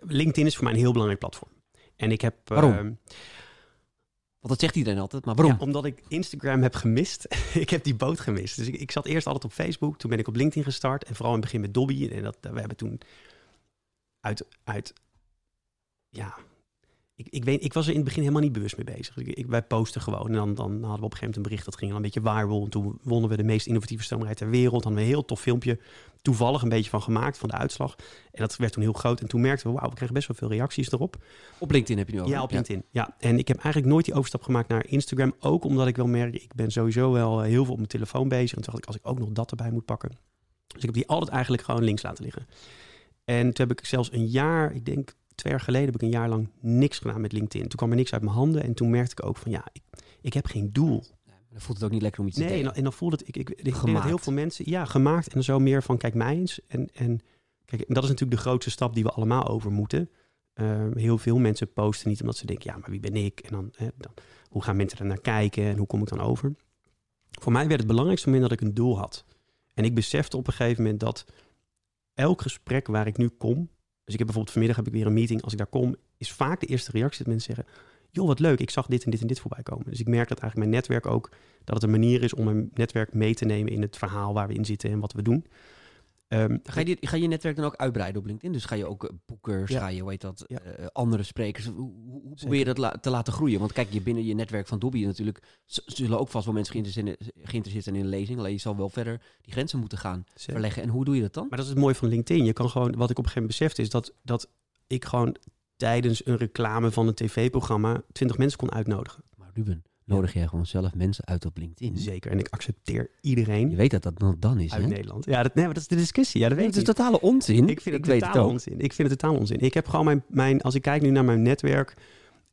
LinkedIn is voor mij een heel belangrijk platform. En ik heb...
Waarom?
ehm,
Want dat zegt iedereen altijd, maar waarom?
Ja, omdat ik Instagram heb gemist. ik heb die boot gemist. Dus ik, ik zat eerst altijd op Facebook. Toen ben ik op LinkedIn gestart. En vooral in het begin met Dobby. En dat, we hebben toen uit... uit ja, ik, ik, weet, ik was er in het begin helemaal niet bewust mee bezig. Ik, ik, wij posten gewoon. En dan, dan hadden we op een gegeven moment een bericht. Dat ging dan een beetje viral. En toen wonnen we de meest innovatieve stomerij ter wereld. Hadden we een heel tof filmpje toevallig een beetje van gemaakt. Van de uitslag. En dat werd toen heel groot. En toen merkten we, wauw, we kregen best wel veel reacties erop.
Op LinkedIn heb je nu over.
Ja, op LinkedIn. Ja. en ik heb eigenlijk nooit die overstap gemaakt naar Instagram. Ook omdat ik wel merk, ik ben sowieso wel eh, heel veel op mijn telefoon bezig. En toen dacht ik, als ik ook nog dat erbij moet pakken. Dus ik heb die altijd eigenlijk gewoon links laten liggen. En toen heb ik zelfs een jaar, ik denk twee jaar geleden, heb ik een jaar lang niks gedaan met LinkedIn. Toen kwam er niks uit mijn handen. En toen merkte ik ook van, ja, ik, ik heb geen doel.
Dan voelt het ook niet lekker om iets te
Nee, en dan, en dan voelde het, ik, ik, ik denk dat
Gemaakt.
heel veel mensen, ja, gemaakt. En zo meer van, kijk mij eens. En, en kijk, en dat is natuurlijk de grootste stap die we allemaal over moeten. Ehm, heel veel mensen posten niet omdat ze denken, ja, maar wie ben ik? En dan, hè, dan hoe gaan mensen er naar kijken en hoe kom ik dan over? Voor mij werd het belangrijkste moment dat ik een doel had. En ik besefte op een gegeven moment dat elk gesprek waar ik nu kom, dus ik heb bijvoorbeeld vanmiddag heb ik weer een meeting, als ik daar kom, is vaak de eerste reactie dat mensen zeggen, joh, wat leuk, ik zag dit en dit en dit voorbij komen. Dus ik merk dat eigenlijk mijn netwerk ook, dat het een manier is om mijn netwerk mee te nemen in het verhaal waar we in zitten en wat we doen.
Um, ga, je, ga je netwerk dan ook uitbreiden op LinkedIn? Dus ga je ook uh, boekers, ga je, heet dat, uh, andere sprekers, hoe, hoe probeer je dat la te laten groeien? Want kijk, je binnen je netwerk van Dobby natuurlijk, zullen ook vast wel mensen geïnteresseerd, geïnteresseerd zijn in een lezing, alleen je zal wel verder die grenzen moeten gaan Zeker. verleggen. En hoe doe je dat dan?
Maar dat is het mooie van LinkedIn. Je kan gewoon, wat ik op een gegeven moment besefte, is dat, dat ik gewoon tijdens een reclame van een tv-programma 20 mensen kon uitnodigen.
Maar Ruben, nodig jij gewoon zelf mensen uit op LinkedIn.
Zeker. En ik accepteer iedereen.
Je weet dat dat nog dan is,
Uit Nederland. Ja, dat, nee, maar dat is de discussie. Ja, dat weet
het is totale onzin.
Ik vind het ik totaal onzin. Ik vind het totaal onzin. Ik heb gewoon mijn, mijn... Als ik kijk nu naar mijn netwerk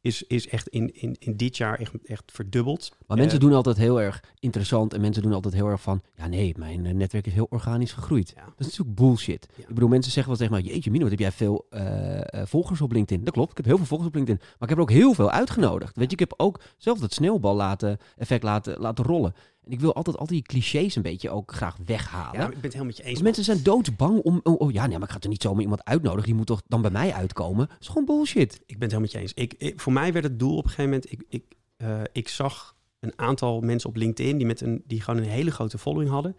is, is echt in, in, in dit jaar echt, echt verdubbeld.
Maar mensen eh, doen altijd heel erg interessant en mensen doen altijd heel erg van, ja nee, mijn eh, netwerk is heel organisch gegroeid. Ja. Dat is natuurlijk bullshit. Ik bedoel, mensen zeggen wel tegen mij, jeetje Mino, wat heb jij veel uh, volgers op LinkedIn? Dat klopt, ik heb heel veel volgers op LinkedIn, maar ik heb er ook heel veel uitgenodigd. Weet je, ik heb ook zelf dat sneeuwbal laten, effect laten, laten rollen. En ik wil altijd al die clichés een beetje ook graag weghalen.
Ja, ik ben het helemaal met je eens.
mensen zijn doodsbang om... Oh, oh, ja, nee, maar ik ga er niet zomaar iemand uitnodigen. Die moet toch dan bij mij uitkomen? Dat is gewoon bullshit.
Ik ben het helemaal met je eens. Ik, voor mij werd het doel op een gegeven moment... Ik, ik, uh, ik zag een aantal mensen op LinkedIn die, met een, die gewoon een hele grote following hadden.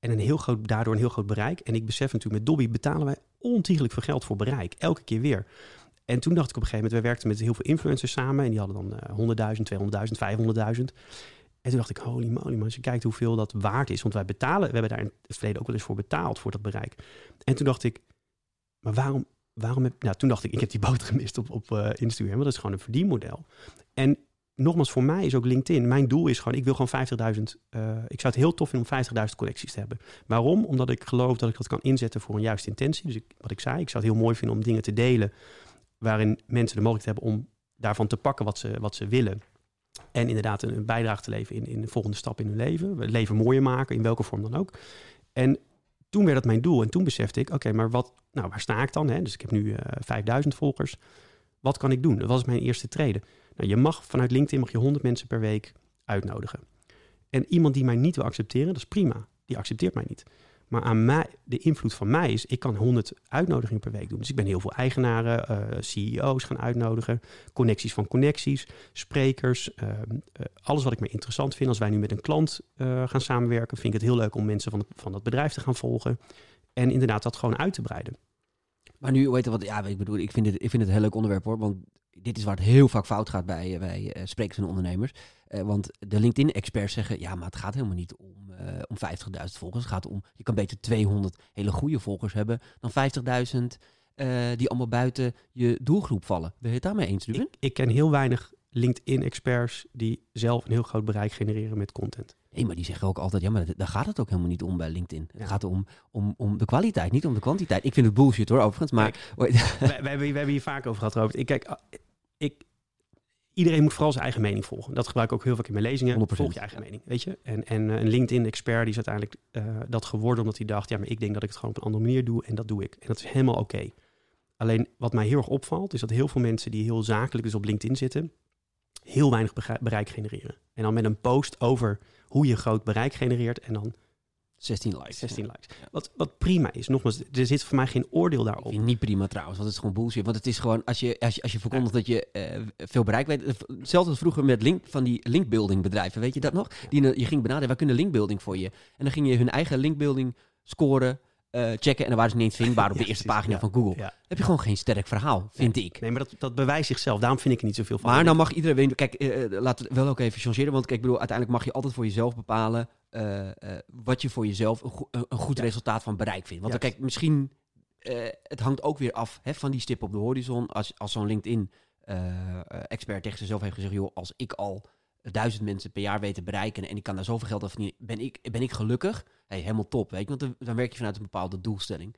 En een heel groot, daardoor een heel groot bereik. En ik besef natuurlijk, met Dobby betalen wij ontiegelijk veel geld voor bereik. Elke keer weer. En toen dacht ik op een gegeven moment, wij werkten met heel veel influencers samen. En die hadden dan uh, 100.000, 200.000, 500.000. En toen dacht ik, holy moly, maar als je kijkt hoeveel dat waard is. Want wij betalen, we hebben daar in het verleden ook wel eens voor betaald voor dat bereik. En toen dacht ik, maar waarom, waarom heb... Nou, toen dacht ik, ik heb die boot gemist op, op uh, Instagram. Want dat is gewoon een verdienmodel. En nogmaals, voor mij is ook LinkedIn. Mijn doel is gewoon, ik wil gewoon 50.000. Uh, ik zou het heel tof vinden om 50.000 collecties te hebben. Waarom? Omdat ik geloof dat ik dat kan inzetten voor een juiste intentie. Dus ik, wat ik zei, ik zou het heel mooi vinden om dingen te delen. waarin mensen de mogelijkheid hebben om daarvan te pakken wat ze, wat ze willen. En inderdaad een, bijdrage te leveren in, in de volgende stap in hun leven. Leven mooier maken, in welke vorm dan ook. En toen werd dat mijn doel. En toen besefte ik, oké, maar wat, nou, waar sta ik dan? Hè? Dus ik heb nu uh, eh, 5000 volgers. Wat kan ik doen? Dat was mijn eerste treden. Nou, je mag vanuit LinkedIn mag je 100 mensen per week uitnodigen. En iemand die mij niet wil accepteren, dat is prima. Die accepteert mij niet. Maar aan mij, de invloed van mij is, ik kan 100 uitnodigingen per week doen. Dus ik ben heel veel eigenaren, uh, CEO's gaan uitnodigen, connecties van connecties, sprekers. Uh, alles wat ik me interessant vind. Als wij nu met een klant gaan samenwerken, vind ik het heel leuk om mensen van, van dat bedrijf te gaan volgen. En inderdaad dat gewoon uit te breiden.
Maar nu, weet je wat, ja, ik bedoel, ik vind het, ik vind het een heel leuk onderwerp hoor. Want dit is waar het heel vaak fout gaat bij, bij sprekers en ondernemers. Want de LinkedIn-experts zeggen, ja, maar het gaat helemaal niet om uh, om 50.000 volgers. Het gaat om, je kan beter 200 hele goede volgers hebben dan 50.000 uh, die allemaal buiten je doelgroep vallen. Ben je het daarmee eens, Ruben?
Ik, ik ken heel weinig LinkedIn-experts die zelf een heel groot bereik genereren met content.
Nee, maar die zeggen ook altijd, ja, maar daar gaat het ook helemaal niet om bij LinkedIn. Het gaat om, om, om de kwaliteit, niet om de kwantiteit. Ik vind het bullshit hoor, overigens, maar...
Kijk, we, we, hebben, we hebben hier vaak over gehad, Robert. Ik, kijk, ik, iedereen moet vooral zijn eigen mening volgen. Dat gebruik ik ook heel vaak in mijn lezingen. 100%. Volg je eigen mening, weet je. En, en uh, een LinkedIn-expert die is uiteindelijk uh, dat geworden omdat hij dacht... ja, maar ik denk dat ik het gewoon op een andere manier doe en dat doe ik. En dat is helemaal oké. Alleen wat mij heel erg opvalt... is dat heel veel mensen die heel zakelijk dus op LinkedIn zitten... heel weinig bereik genereren. En dan met een post over hoe je groot bereik genereert... en dan
16 likes.
16 likes. Wat, wat prima is. Nogmaals, er zit voor mij geen oordeel daarop.
Ik niet prima trouwens, want het is gewoon bullshit. Want het is gewoon, als je, als je, als je verkondigt dat je uh, veel bereik weet. Hetzelfde als vroeger met link, van die linkbuilding bedrijven. Weet je dat nog? Die, je ging benaderen, wij kunnen linkbuilding voor je. En dan ging je hun eigen linkbuilding scoren. Uh, checken en dan waren ze niet eens vindbaar op de eerste pagina van Google. Ja. Heb je gewoon geen sterk verhaal, vind ik.
Nee, maar dat, dat bewijst zichzelf. Daarom vind ik er niet zoveel van.
Maar nou mag iedereen... Kijk, uh, laten we wel ook even changeren. Want kijk, ik bedoel, uiteindelijk mag je altijd voor jezelf bepalen... Uh, wat je voor jezelf een, go een goed resultaat van bereik vindt. Want dan, kijk, misschien... het hangt ook weer af hè, van die stip op de horizon. Als, als zo'n LinkedIn-expert tegen zichzelf heeft gezegd... joh, als ik al duizend mensen per jaar weet te bereiken... en ik kan daar zoveel geld af verdienen, ben ik, ben ik gelukkig? Hey, helemaal top, weet je. Want dan, werk je vanuit een bepaalde doelstelling.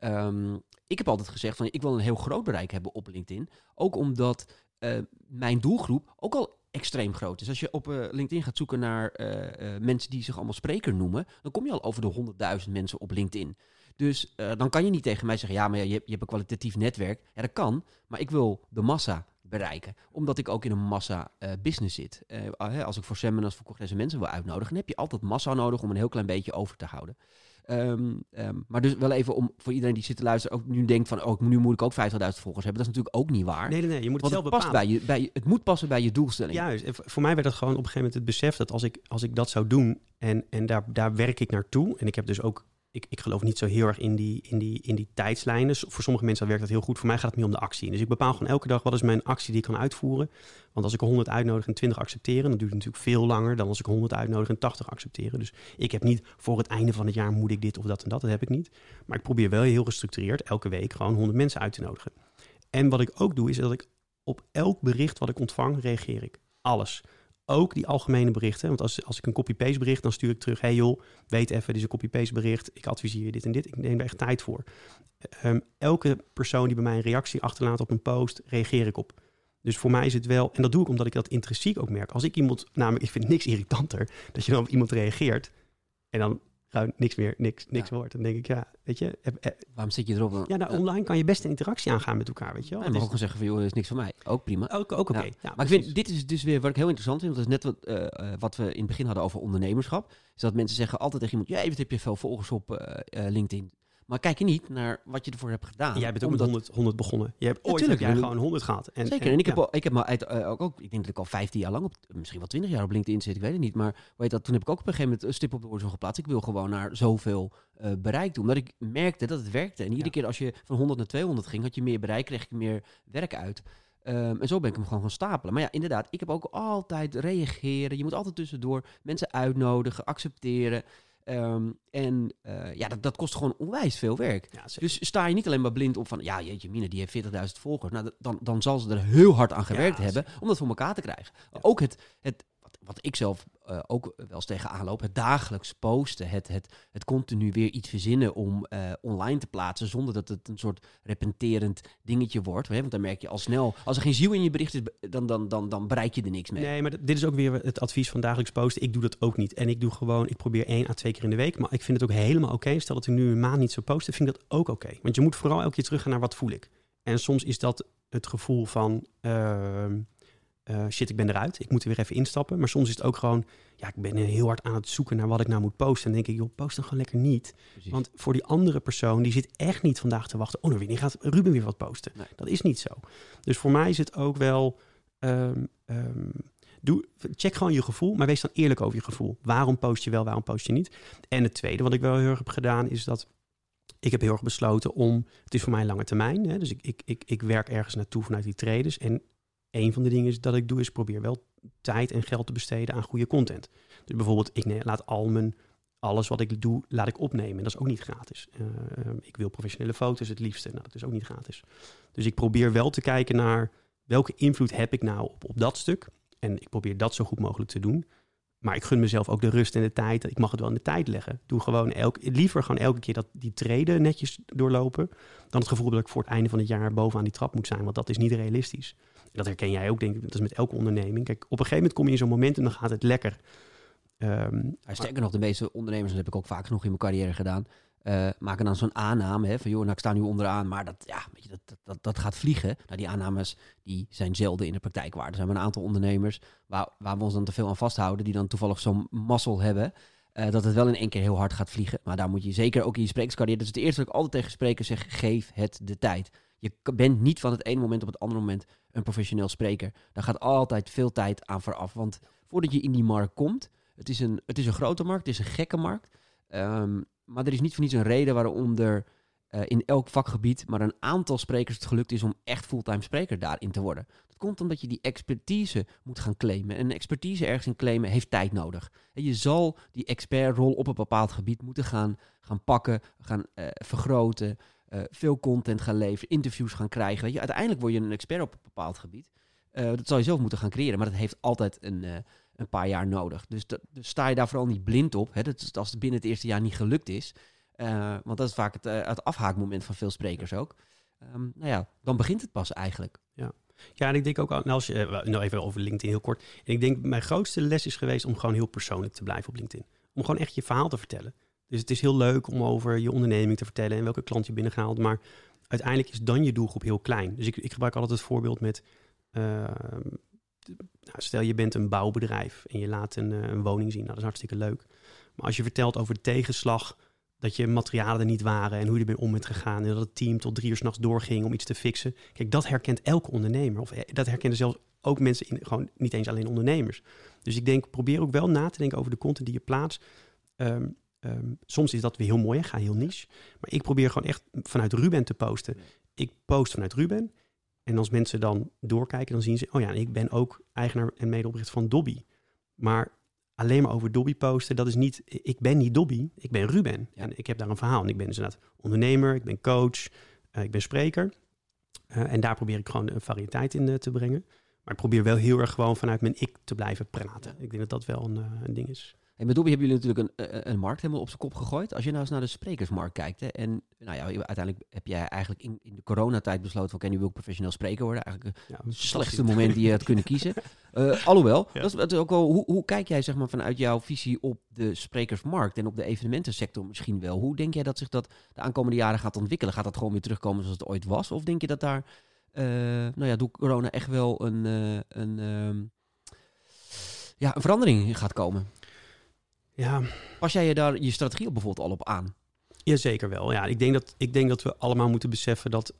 Um, ik heb altijd gezegd van ik wil een heel groot bereik hebben op LinkedIn. Ook omdat uh, mijn doelgroep, ook al extreem groot is. Als je op eh, LinkedIn gaat zoeken naar eh, eh, mensen die zich allemaal spreker noemen, dan kom je al over de 100.000 mensen op LinkedIn. Dus eh, dan kan je niet tegen mij zeggen, ja, maar je, je hebt een kwalitatief netwerk. Ja, dat kan, maar ik wil de massa bereiken. Omdat ik ook in een massa eh, business zit. Eh, als ik voor seminars, voor congressen mensen wil uitnodigen, dan heb je altijd massa nodig om een heel klein beetje over te houden. Ehm, ehm, maar dus wel even om voor iedereen die zit te luisteren, ook nu denkt van, oh, nu moet ik ook 50.000 volgers hebben. Dat is natuurlijk ook niet waar.
Nee, nee, nee. Je moet het zelf
het, past
bepalen.
bij je, bij je, het moet passen bij je doelstelling.
Juist. En voor- mij werd het gewoon op een gegeven moment het besef dat als ik, als ik dat zou doen en, en daar, daar werk ik naartoe. En ik heb dus ook, ik, ik geloof niet zo heel erg in die, in, die, in die tijdslijnen. Voor sommige mensen werkt dat heel goed. Voor mij gaat het meer om de actie. Dus ik bepaal gewoon elke dag wat is mijn actie die ik kan uitvoeren. Want als ik er 100 uitnodig en 20 accepteren, dan duurt het natuurlijk veel langer dan als ik er 100 uitnodig en 80 accepteren. Dus ik heb niet voor het einde van het jaar moet ik dit of dat en dat. Dat heb ik niet. Maar ik probeer wel heel gestructureerd elke week gewoon 100 mensen uit te nodigen. En wat ik ook doe, is dat ik op elk bericht wat ik ontvang, reageer ik. Alles. Ook die algemene berichten. Want als, als ik een copy-paste bericht, dan stuur ik terug... hey joh, weet even, dit is een copy-paste bericht. Ik adviseer je dit en dit. Ik neem er echt tijd voor. Ehm, elke persoon die bij mij een reactie achterlaat op een post, reageer ik op. Dus voor mij is het wel... En dat doe ik omdat ik dat intrinsiek ook merk. Als ik iemand... Namelijk, ik vind niks irritanter... dat je dan op iemand reageert... en dan gewoon niks meer, niks, niks
Ja.
hoort. Dan denk ik, ja, weet je... heb-
Waarom zit je erop dan?
Ja, nou, online kan je best een interactie aangaan met elkaar, weet je wel. Is-
ook gewoon zeggen van, joh, dat is niks van mij. Ook prima.
ook, ook oké.
Ja.
Ja,
Maar ik vind, dit is dus weer wat ik heel interessant vind. Want dat is net wat, eh, eh, wat we in het begin hadden over ondernemerschap. Is dat mensen zeggen altijd tegen iemand, ja, wat heb je veel volgers op eh, eh, LinkedIn. Maar kijk je niet naar wat je ervoor hebt gedaan.
Jij bent ook
Omdat-
met 100, 100 begonnen. Je hebt ooit heb jij gewoon 100 gehad. En,
Zeker, en ik heb, al, ik heb maar uit, eh, ook, ook, ik denk dat ik al 15 jaar lang, op, misschien wel 20 jaar op LinkedIn zit, ik weet het niet. Maar weet dat, toen heb ik ook op een gegeven moment een stip op de horizon geplaatst. Ik wil gewoon naar zoveel eh, bereik toe. Omdat ik merkte dat het werkte. En iedere
Ja.
keer als je van 100 naar 200 ging, had je meer bereik, kreeg je meer werk uit. Ehm, en zo ben ik hem gewoon gaan stapelen. Maar ja, inderdaad, ik heb ook altijd reageren. Je moet altijd tussendoor mensen uitnodigen, accepteren. Ehm, en eh, ja, dat, dat kost gewoon onwijs veel werk.
Ja.
Dus sta je niet alleen maar blind op van, ja, jeetje, Mine, die heeft 40.000 volgers. Nou, dan, dan zal ze er heel hard aan gewerkt
Ja,
hebben om dat voor elkaar te krijgen. Ook het, het wat, ik zelf eh, ook wel eens tegenaan loop, het dagelijks posten, het, het, het continu weer iets verzinnen om eh, online te plaatsen, zonder dat het een soort repenterend dingetje wordt. Hè? Want dan merk je al snel, als er geen ziel in je bericht is, dan, dan, dan, dan bereik je er niks mee.
Nee, maar dit is ook weer het advies van dagelijks posten. Ik doe dat ook niet. En ik doe gewoon, ik probeer één à twee keer in de week. Maar ik vind het ook helemaal oké. Stel dat ik nu een maand niet zou posten, vind ik dat ook oké. Want je moet vooral elke keer teruggaan naar wat voel ik. En soms is dat het gevoel van, ehm, eh, shit, ik ben eruit. Ik moet er weer even instappen. Maar soms is het ook gewoon, ja, ik ben heel hard aan het zoeken naar wat ik nou moet posten. En dan denk ik, joh, post dan gewoon lekker niet.
Precies.
Want voor die andere persoon, die zit echt niet vandaag te wachten. Oh, nou, wanneer gaat Ruben weer wat posten?
Nee.
Dat is niet zo. Dus voor mij is het ook wel... ehm, ehm, doe, check gewoon je gevoel, maar wees dan eerlijk over je gevoel. Waarom post je wel, waarom post je niet? En het tweede wat ik wel heel erg heb gedaan, is dat... Ik heb heel erg besloten om... Het is voor mij lange termijn. Hè, dus ik, ik, ik, ik werk ergens naartoe vanuit die traders. En een van de dingen is dat ik doe, is probeer wel tijd en geld te besteden aan goede content. Dus bijvoorbeeld, ik laat al mijn alles wat ik doe, laat ik opnemen. En dat is ook niet gratis. Eh, eh, ik wil professionele foto's het liefste. Nou, dat is ook niet gratis. Dus ik probeer wel te kijken naar welke invloed heb ik nou op, op dat stuk. En ik probeer dat zo goed mogelijk te doen. Maar ik gun mezelf ook de rust en de tijd. Ik mag het wel in de tijd leggen. Doe gewoon elk, liever gewoon elke keer dat die treden netjes doorlopen. Dan het gevoel dat ik voor het einde van het jaar bovenaan die trap moet zijn. Want dat is niet realistisch. En dat herken jij ook, denk ik. Dat is met elke onderneming. Kijk, op een gegeven moment kom je in zo'n moment en dan gaat het lekker. Ehm,
sterker nog, de meeste ondernemers, dat heb ik ook vaak genoeg in mijn carrière gedaan, eh, maken dan zo'n aanname hè, van joh, nou ik sta nu onderaan, maar dat, ja, dat, dat, dat, gaat vliegen. Nou, die aannames die zijn zelden in de praktijk waar. Er zijn een aantal ondernemers waar, waar we ons dan te veel aan vasthouden, die dan toevallig zo'n mazzel hebben, eh, dat het wel in één keer heel hard gaat vliegen. Maar daar moet je zeker ook in je sprekerscarrière, dat is het eerste wat ik altijd tegen sprekers zeg, geef het de tijd. Je bent niet van het ene moment op het andere moment een professioneel spreker. Daar gaat altijd veel tijd aan vooraf. Want voordat je in die markt komt, het is een, het is een grote markt, het is een gekke markt. Ehm, maar er is niet voor niets een reden waarom er eh, in elk vakgebied maar een aantal sprekers het gelukt is om echt fulltime spreker daarin te worden. Dat komt omdat je die expertise moet gaan claimen. En expertise ergens in claimen heeft tijd nodig. En je zal die expertrol op een bepaald gebied moeten gaan, gaan pakken, gaan eh, vergroten, eh, veel content gaan leveren, interviews gaan krijgen. Weet je, uiteindelijk word je een expert op een bepaald gebied. Dat zal je zelf moeten gaan creëren, maar dat heeft altijd een, een paar jaar nodig. Dus, dat, dus sta je daar vooral niet blind op. Hè? Dat als het binnen het eerste jaar niet gelukt is. eh, want dat is vaak het, eh, het afhaakmoment van veel sprekers ook. Ehm, nou ja, dan begint het pas eigenlijk.
Ja, en ik denk ook, nou, als je, uh, nou even over LinkedIn heel kort. En ik denk, mijn grootste les is geweest om gewoon heel persoonlijk te blijven op LinkedIn. Om gewoon echt je verhaal te vertellen. Dus het is heel leuk om over je onderneming te vertellen en welke klant je binnengehaald. Maar uiteindelijk is dan je doelgroep heel klein. Dus ik, ik gebruik altijd het voorbeeld met, uh, nou, stel je bent een bouwbedrijf en je laat een, een woning zien. Nou, dat is hartstikke leuk. Maar als je vertelt over de tegenslag dat je materialen er niet waren en hoe je ermee om bent gegaan. En dat het team tot drie uur s'nachts doorging om iets te fixen. Kijk, dat herkent elke ondernemer. Of dat herkennen zelfs ook mensen, in, gewoon niet eens alleen ondernemers. Dus ik denk, probeer ook wel na te denken over de content die je plaatst. Um, um, soms is dat weer heel mooi, hè? ga heel niche. Maar ik probeer gewoon echt vanuit Ruben te posten. Ik post vanuit Ruben. En als mensen dan doorkijken, dan zien ze... oh ja, ik ben ook eigenaar en medeoprichter van Dobby. Maar alleen maar over Dobby posten, dat is niet, ik ben niet Dobby, ik ben Ruben. En ik heb daar een verhaal. En ik ben dus inderdaad ondernemer, ik ben coach, uh, ik ben spreker. Uh, en daar probeer ik gewoon een variëteit in uh, te brengen. Maar ik probeer wel heel erg gewoon vanuit mijn ik te blijven praten. Ik denk dat dat wel een, een ding is.
En met Dobby hebben jullie natuurlijk een, een markt helemaal op zijn kop gegooid. Als je nou eens naar de sprekersmarkt kijkt. Hè, en nou ja, uiteindelijk heb jij eigenlijk in, in de coronatijd besloten... van, oké, nu wil ik professioneel spreker worden. Eigenlijk ja, het slechtste moment die je had kunnen kiezen. Uh, alhoewel, ja. dat, is, dat is ook wel, hoe, hoe kijk jij zeg maar, vanuit jouw visie op de sprekersmarkt... en op de evenementensector misschien wel? Hoe denk jij dat zich dat de aankomende jaren gaat ontwikkelen? Gaat dat gewoon weer terugkomen zoals het ooit was? Of denk je dat daar, uh, nou ja, door corona echt wel een... Uh, een um, ja, een verandering gaat komen.
Ja.
Pas jij je daar je strategie op bijvoorbeeld al op aan?
Jazeker wel. Ja, ik denk, dat, ik denk dat we allemaal moeten beseffen dat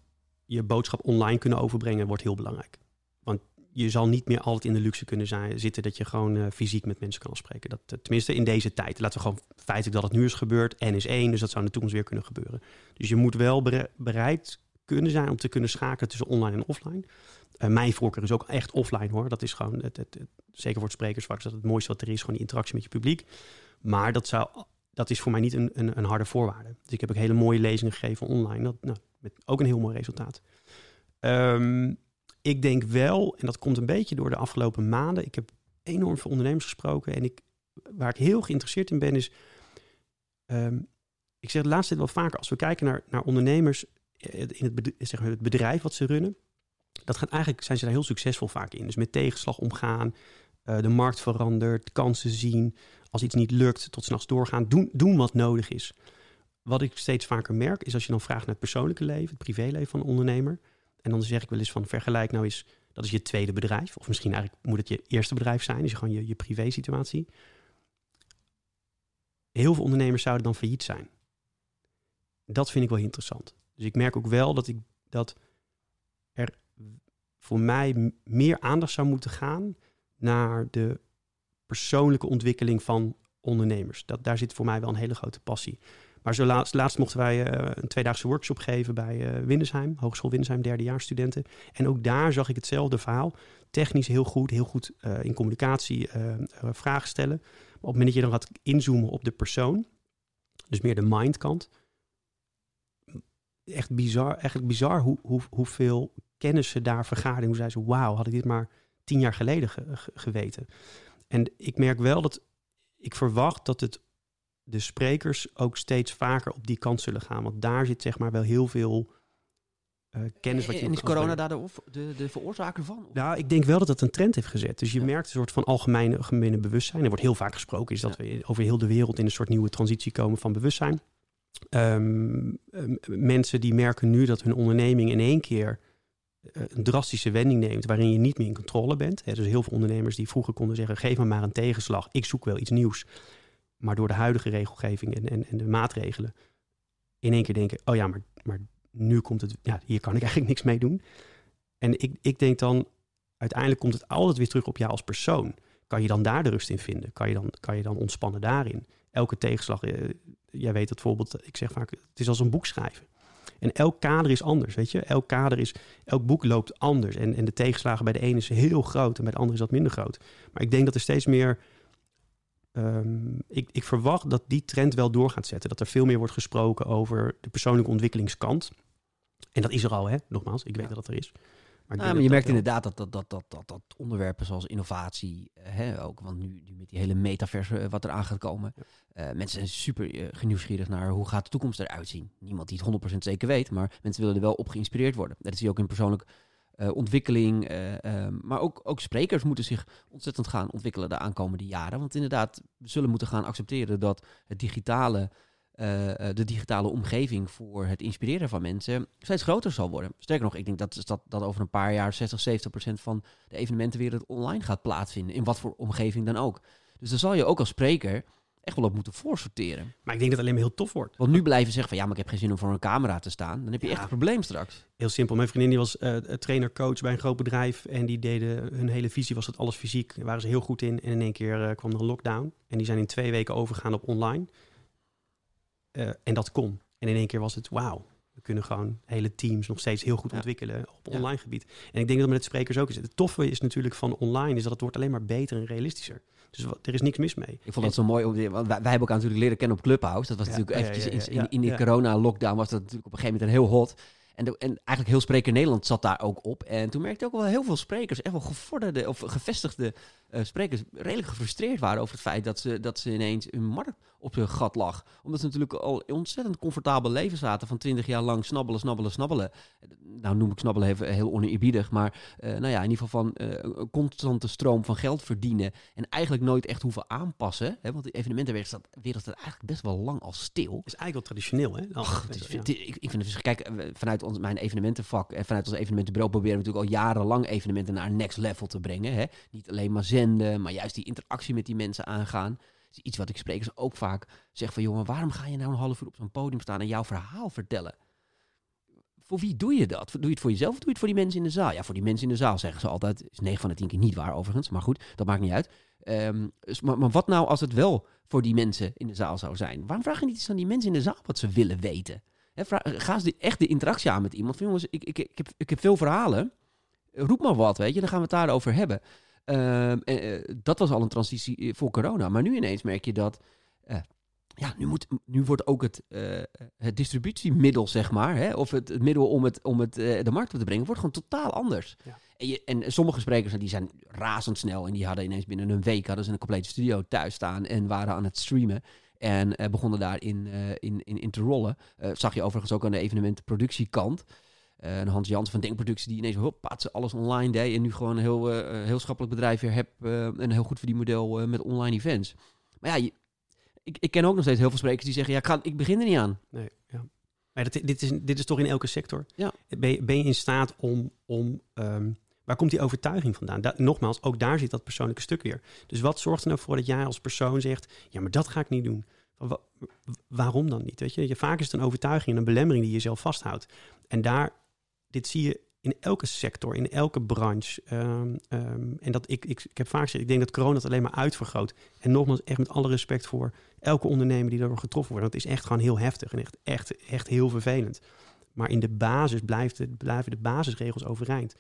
je boodschap online kunnen overbrengen wordt heel belangrijk. Want je zal niet meer altijd in de luxe kunnen zijn, zitten dat je gewoon uh, fysiek met mensen kan spreken. Dat, uh, tenminste in deze tijd. Laten we gewoon feitelijk dat het nu is gebeurd. en is één, dus dat zou in de toekomst weer kunnen gebeuren. Dus je moet wel bereid kunnen zijn om te kunnen schakelen tussen online en offline. Uh, mijn voorkeur is ook echt offline hoor. Dat is gewoon, het, het, het, zeker voor het sprekersvak, dat het mooiste wat er is, gewoon die interactie met je publiek. Maar dat, zou, dat is voor mij niet een, een, een harde voorwaarde. Dus ik heb ook hele mooie lezingen gegeven online. Dat, nou, met ook een heel mooi resultaat. Um, ik denk wel, en dat komt een beetje door de afgelopen maanden. Ik heb enorm veel ondernemers gesproken. En ik, waar ik heel geïnteresseerd in ben, is. Um, ik zeg de laatste tijd wel vaker, als we kijken naar, naar ondernemers eh, in het, bedrijf, zeg maar het bedrijf wat ze runnen. Dat gaat eigenlijk, zijn ze daar heel succesvol vaak in. Dus met tegenslag omgaan, uh, de markt verandert, kansen zien, als iets niet lukt, tot s'nachts doorgaan. Doen, doen wat nodig is. Wat ik steeds vaker merk, is als je dan vraagt naar het persoonlijke leven, het privéleven van een ondernemer. En dan zeg ik wel eens van vergelijk nou eens, dat is je tweede bedrijf. Of misschien eigenlijk moet het je eerste bedrijf zijn, dus gewoon je, je privé situatie. Heel veel ondernemers zouden dan failliet zijn. Dat vind ik wel interessant. Dus ik merk ook wel dat, ik, dat er voor mij meer aandacht zou moeten gaan naar de persoonlijke ontwikkeling van ondernemers. Dat, daar zit voor mij wel een hele grote passie. Maar zo laatst, mochten wij uh, een tweedaagse workshop geven bij uh, Windesheim, Hogeschool Windesheim, derdejaarsstudenten. En ook daar zag ik hetzelfde verhaal. Technisch heel goed, heel goed uh, in communicatie vragen stellen. Maar op het moment dat je dan gaat inzoomen op de persoon, dus meer de mindkant, echt bizar, eigenlijk bizar hoe, hoe, hoeveel kennis ze daar vergaarden. Hoe zei ze, wauw, had ik dit maar tien jaar geleden ge, ge, geweten. En ik merk wel dat ik verwacht dat het de sprekers ook steeds vaker op die kant zullen gaan. Want daar zit zeg maar wel heel veel uh, kennis. Wat je
en is corona daar de, de, de, veroorzaker van?
Of? Nou, ik denk wel dat dat een trend heeft gezet. Dus je ja. merkt een soort van algemene, algemene bewustzijn. Er wordt heel vaak gesproken, is dat ja. we over heel de wereld in een soort nieuwe transitie komen van bewustzijn. Um, um, mensen die merken nu dat hun onderneming in één keer een drastische wending neemt waarin je niet meer in controle bent. Hè, dus heel veel ondernemers die vroeger konden zeggen: geef me maar een tegenslag, ik zoek wel iets nieuws. Maar door de huidige regelgeving en, en, en de maatregelen in één keer denken: oh ja, maar, maar nu komt het, ja, hier kan ik eigenlijk niks mee doen. En ik, ik denk dan, uiteindelijk komt het altijd weer terug op jou als persoon. Kan je dan daar de rust in vinden? Kan je dan, kan je dan ontspannen daarin? Elke tegenslag, uh, jij weet het voorbeeld, ik zeg vaak, het is als een boek schrijven. En elk kader is anders, weet je. Elk kader is, elk boek loopt anders. En, en de tegenslagen bij de ene is heel groot en bij de andere is wat minder groot. Maar ik denk dat er steeds meer... Um, ik, ik verwacht dat die trend wel door gaat zetten. Dat er veel meer wordt gesproken over de persoonlijke ontwikkelingskant. En dat is er al, hè? Nogmaals, ik weet ja. dat dat er is.
Maar, ja, maar je merkt inderdaad dat, dat, dat, dat, dat, dat onderwerpen zoals innovatie, hè, ook, want nu, nu met die hele metaverse wat er aan gaat komen. Ja. Uh, mensen zijn super uh, nieuwsgierig naar hoe gaat de toekomst eruit zien. Niemand die het 100% zeker weet, maar mensen willen er wel op geïnspireerd worden. Dat zie je ook in persoonlijk eh, ontwikkeling. eh, ehm, maar ook, ook sprekers moeten zich ontzettend gaan ontwikkelen de aankomende jaren. Want inderdaad, we zullen moeten gaan accepteren dat het digitale, eh, eh, de digitale omgeving voor het inspireren van mensen steeds groter zal worden. Sterker nog, ik denk dat, dat, dat over een paar jaar 60, 70 procent van de evenementenwereld online gaat plaatsvinden. In wat voor omgeving dan ook. Dus daar zal je ook als spreker echt wel op moeten voorsorteren.
Maar ik denk dat het alleen maar heel tof wordt.
Want nu blijven zeggen van ja, maar ik heb geen zin om voor een camera te staan. Dan heb je
Ja.
echt een probleem straks.
Heel simpel. Mijn vriendin die was eh, trainer-coach bij een groot bedrijf. En die deden, hun hele visie was dat alles fysiek. Daar waren ze heel goed in. En in één keer kwam er een lockdown. En die zijn in twee weken overgegaan op online. Eh, en dat kon. En in één keer was het wauw. We kunnen gewoon hele teams nog steeds heel goed
Ja.
ontwikkelen op
Ja.
online gebied. En ik denk dat met het sprekers ook is. Het toffe is natuurlijk van online is dat het wordt alleen maar beter en realistischer. Dus wat- er is niks mis mee.
Ik vond dat zo mooi. om- Want wij, wij hebben elkaar natuurlijk leren kennen op Clubhouse. Dat was
Ja,
natuurlijk eventjes in, in, in de corona-lockdown was dat natuurlijk op een gegeven moment een heel hot. En, de- en eigenlijk heel Spreker Nederland zat daar ook op. En toen merkte ik ook wel heel veel sprekers, echt wel gevorderde of gevestigde eh, sprekers, redelijk gefrustreerd waren over het feit dat ze, dat ze ineens hun markt op hun gat lag. Omdat ze natuurlijk al ontzettend comfortabel leven zaten van 20 jaar lang snabbelen, snabbelen, snabbelen. Nou noem ik snabbelen even heel oneerbiedig, maar eh, nou ja, in ieder geval van eh, een constante stroom van geld verdienen. En eigenlijk nooit echt hoeven aanpassen. Hè, want de evenementenwereld staat, wereld staat eigenlijk best wel lang al stil.
is eigenlijk wel traditioneel. Hè?
Ach, is,
ja.
ik, ik vind het dus, kijk, vanuit ons, mijn evenementenvak en vanuit ons evenementenbureau proberen we natuurlijk al jarenlang evenementen naar next level te brengen. Hè? Niet alleen maar zenden, maar juist die interactie met die mensen aangaan. Is iets wat ik sprekers ook vaak zeg van, jongen, waarom ga je nou een half uur op zo'n podium staan en jouw verhaal vertellen? Voor wie doe je dat? Doe je het voor jezelf of doe je het voor die mensen in de zaal? Ja, voor die mensen in de zaal zeggen ze altijd. Is 9 van de 10 keer niet waar overigens, maar goed, dat maakt niet uit. Ehm, maar, maar wat nou als het wel voor die mensen in de zaal zou zijn? Waarom vraag je niet eens aan die mensen in de zaal wat ze willen weten? Hè, vraag, ga eens de, echt de interactie aan met iemand. Van, jongens, ik, ik, ik, heb, ik heb veel verhalen. Roep maar wat, weet je. Dan gaan we het daarover hebben. Ehm, eh, dat was al een transitie eh, voor corona. Maar nu ineens merk je dat... eh, ja, nu, moet, nu wordt ook het, het distributiemiddel, zeg maar... Hè, of het, het middel om, het, om het, de markt op te brengen... wordt gewoon totaal anders.
Ja.
En, je, en sommige sprekers die zijn razendsnel... en die hadden ineens binnen een week... hadden ze een complete studio thuis staan... en waren aan het streamen... En eh, begonnen daarin in, in, in, in te rollen. Eh, zag je overigens ook aan de evenementenproductiekant. Eh, en Hans Jans van Denkproductie die ineens hoppaats, alles online deed. En nu gewoon een heel, eh, heel schappelijk bedrijf weer heb. eh, een heel goed verdienmodel eh met online events. Maar ja, je- ik, ik ken ook nog steeds heel veel sprekers die zeggen... Ja, ik, ga, ik begin er niet aan.
Nee, ja. Maar dat, dit, is, dit is toch in elke sector?
Ja.
Ben, je, ben je in staat om... om ehm, waar komt die overtuiging vandaan? Da- nogmaals, ook daar zit dat persoonlijke stuk weer. Dus wat zorgt er nou voor dat jij als persoon zegt... ja, maar dat ga ik niet doen. Wa- wa- waarom dan niet? Weet je? je? Vaak is het een overtuiging en een belemmering die je zelf vasthoudt. En daar, dit zie je in elke sector, in elke branche. Ehm, ehm, en dat ik, ik, ik heb vaak gezegd, ik denk dat corona het alleen maar uitvergroot. En nogmaals, echt met alle respect voor elke ondernemer die daardoor getroffen wordt. Het is echt gewoon heel heftig en echt, echt, echt heel vervelend. Maar in de basis blijft blijven de basisregels overeind.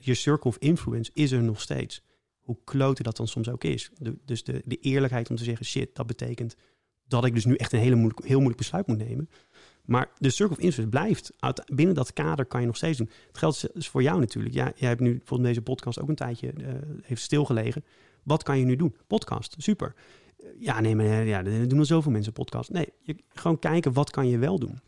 Je circle of influence is er nog steeds. Hoe klote dat dan soms ook is. Dus de, de eerlijkheid om te zeggen, shit, dat betekent dat ik dus nu echt een hele moeilijk, heel moeilijk besluit moet nemen. Maar de circle of influence blijft. Binnen dat kader kan je nog steeds doen. Het geldt is- is voor jou natuurlijk. Ja, jij hebt nu bijvoorbeeld deze podcast ook een tijdje eh, heeft stilgelegen. Wat kan je nu doen? Podcast, super. Ja, nee, maar eh, ja, er doen al zoveel mensen podcast. Nee, je, gewoon kijken wat kan je wel doen.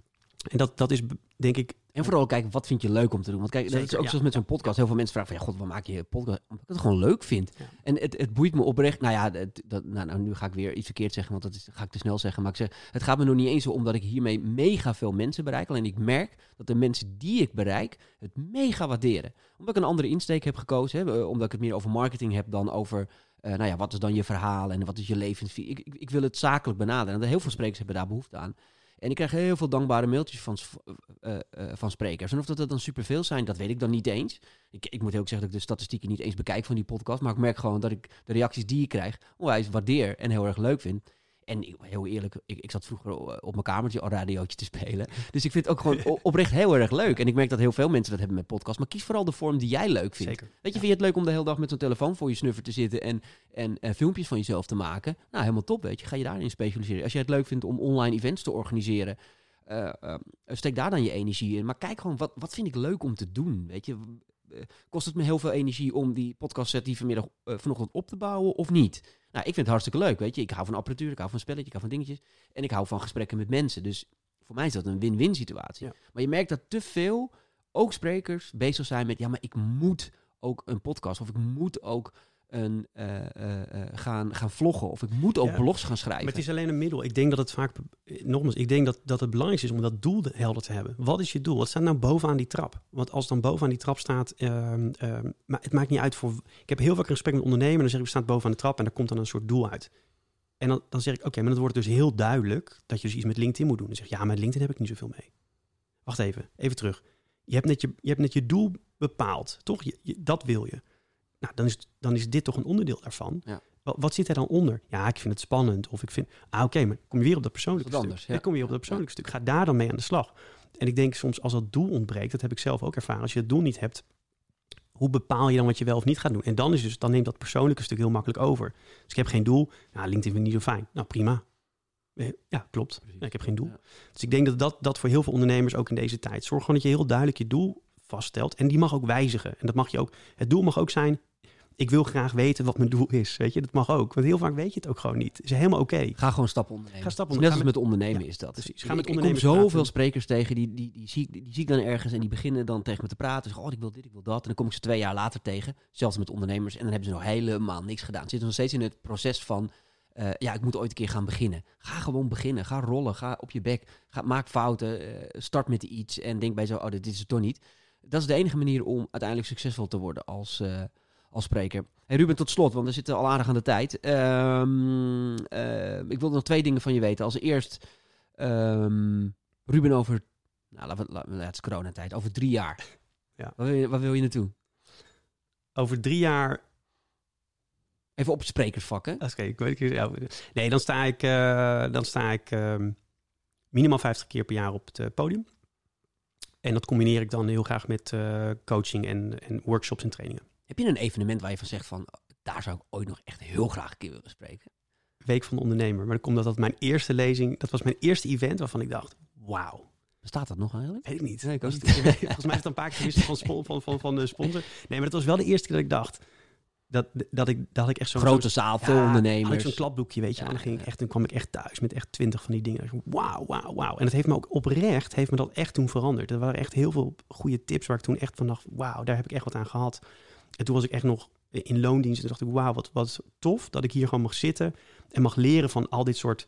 En dat, dat is denk ik
En vooral kijken, wat vind je leuk om te doen? Want kijk, dat is ook
ja.
zoals met zo'n podcast. Heel veel mensen vragen van, ja, god, waar maak je een podcast? Omdat ik het gewoon leuk vind.
Ja.
En het, het boeit me oprecht. Nou ja, het- dat, nou, nou, nu ga ik weer iets verkeerd zeggen, want dat is, ga ik te snel zeggen. Maar ik zeg, het gaat me nog niet eens om dat ik hiermee mega veel mensen bereik. Alleen ik merk dat de mensen die ik bereik het mega waarderen. Omdat ik een andere insteek heb gekozen. Hè, eh, omdat ik het meer over marketing heb dan over... eh, nou ja, wat is dan je verhaal en wat is je levensvisie? Ik, ik, ik wil het zakelijk benaderen. En heel veel sprekers hebben daar behoefte aan. En ik krijg heel veel dankbare mailtjes van, s- eh, eh, van sprekers. En of dat er dan superveel zijn, dat weet ik dan niet eens. Ik, ik moet ook zeggen dat ik de statistieken niet eens bekijk van die podcast. Maar ik merk gewoon dat ik de reacties die ik krijg onwijs waardeer en heel erg leuk vind. En ik, heel eerlijk, ik, ik zat vroeger eh, op mijn kamertje al radiootje te spelen. Dus ik vind het ook gewoon oprecht heel erg leuk. En ik merk dat heel veel mensen dat hebben met podcast. Maar kies vooral de vorm die jij leuk vindt.
zeker.
Weet je, vind je het leuk om de hele dag met zo'n telefoon voor je snuffer te zitten en, en, filmpjes van jezelf te maken? Nou, helemaal top, weet je. Ga je daarin specialiseren. Als je het leuk vindt om online events te organiseren, eh, steek daar dan je energie in. Maar kijk gewoon, wat, wat vind ik leuk om te doen? Weet je, kost het me heel veel energie om die podcast set die vanmiddag vanochtend op te bouwen of niet? Nou, ik vind het hartstikke leuk, weet je. Ik hou van apparatuur, ik hou van spelletjes, ik hou van dingetjes. En ik hou van gesprekken met mensen. Dus voor mij is dat een win-win situatie.
Ja.
Maar je merkt dat te veel ook sprekers bezig zijn met, ja, maar ik moet ook een podcast of ik moet ook een, eh, eh, eh, gaan, gaan vloggen of ik moet ook
Ja,
blogs gaan schrijven.
Maar het is alleen een middel. Ik denk dat het vaak, nogmaals, ik denk dat, dat het belangrijkste is om dat doel de- helder te hebben. Wat is je doel? Wat staat nou bovenaan die trap? Want als dan bovenaan die trap staat, ehm, ehm, maar het maakt niet uit voor. Ik heb heel vaak respect met ondernemen. Dan zeg ik, we staan bovenaan de trap en daar komt dan een soort doel uit. En dan, dan zeg ik, oké, maar dan wordt het dus heel duidelijk dat je dus iets met LinkedIn moet doen. Dan zeg je, ja, met LinkedIn heb ik niet zoveel mee. Wacht even, even terug. Je hebt net je, je, hebt net je doel bepaald, toch? Je, je- dat wil je. Nou, dan is, dan is dit toch een onderdeel daarvan.
Ja.
Wat, wat zit er dan onder? Ja, ik vind het spannend. Of ik vind, ah oké, maar kom je weer op dat persoonlijke stuk.
anders, ja.
Dan kom je weer op dat persoonlijke stuk. Ga daar dan mee aan de slag. En ik denk soms als dat doel ontbreekt, dat heb ik zelf ook ervaren. Als je het doel niet hebt, hoe bepaal je dan wat je wel of niet gaat doen? En dan, is dus, dan neemt dat persoonlijke stuk heel makkelijk over. Dus ik heb geen doel. Nou, LinkedIn vind ik niet zo fijn. Nou, prima. Eh, Ja, klopt. Ja, ik heb geen doel.
Ja.
Dus ik denk dat, dat dat voor heel veel ondernemers ook in deze tijd. Zorg gewoon dat je heel duidelijk je doel vaststelt. En die mag ook wijzigen. En dat mag je ook. Het doel mag ook zijn. Ik wil graag weten wat mijn doel is. Weet je, dat mag ook. Want heel vaak weet je het ook gewoon niet. Het is helemaal oké.
Ga gewoon stappen ondernemen.
Ga stappen
is Net als
ondernemen.
met ondernemen
Ja,
is dat.
precies. Ga met
ik, kom zoveel
praten.
sprekers tegen, die, die, die, zie, ik- die zie ik dan ergens en die beginnen dan tegen me te praten. Zeggen, oh, ik wil dit, ik wil dat. En dan kom ik ze twee jaar later tegen, zelfs met ondernemers. En dan hebben ze nog helemaal niks gedaan. Ze zitten nog steeds in het proces van, eh, ja, ik moet ooit een keer gaan beginnen. Ga gewoon beginnen. Ga rollen. Ga op je bek. Ga, maak fouten. eh, start met iets en denk bij zo, oh, dit, dit is het toch niet. Dat is de enige manier om uiteindelijk succesvol te worden als, eh, als spreker. Hey Ruben, tot slot, want we zitten al aardig aan de tijd. Ehm, eh, ik wilde nog twee dingen van je weten. Als eerst, ehm, Ruben over, nou, laten we, laten we- het is coronatijd, over drie jaar.
Ja.
Waar wil je, waar wil je naartoe?
Over drie jaar.
Even op het sprekersvak, hè?
Oké, ik weet het. Ja, nee, dan sta ik, eh, dan sta ik ehm, minimaal 50 keer per jaar op het eh, podium. En dat combineer ik dan heel graag met coaching en, en workshops en trainingen.
Heb je een evenement waar je van zegt van, daar zou ik ooit nog echt heel graag een keer willen spreken?
Week van de ondernemer. Maar dan komt dat dat mijn eerste lezing, dat was mijn eerste event waarvan ik dacht, wauw.
Bestaat dat nog eigenlijk?
Weet ik niet.
Nee, ik
Was Volgens mij is het een paar keer gewisseld van, spon- van, van, van de sponsor. Nee, maar dat was wel de eerste keer dat ik dacht, dat, dat, ik, dat ik echt zo'n...
Grote zaal,
ja,
veel
Had ik
ondernemers.
zo'n klapboekje, weet je.
Ja,
en dan, ging ik echt, toen kwam ik echt thuis met echt twintig van die dingen. Wauw, wauw, wauw. En het heeft me ook oprecht, heeft me dat echt toen veranderd. Er waren echt heel veel goede tips waar ik toen echt van dacht, wauw, daar heb ik echt wat aan gehad. En toen was ik echt nog in loondienst en dacht ik, wauw, wat, wat tof dat ik hier gewoon mag zitten en mag leren van al dit soort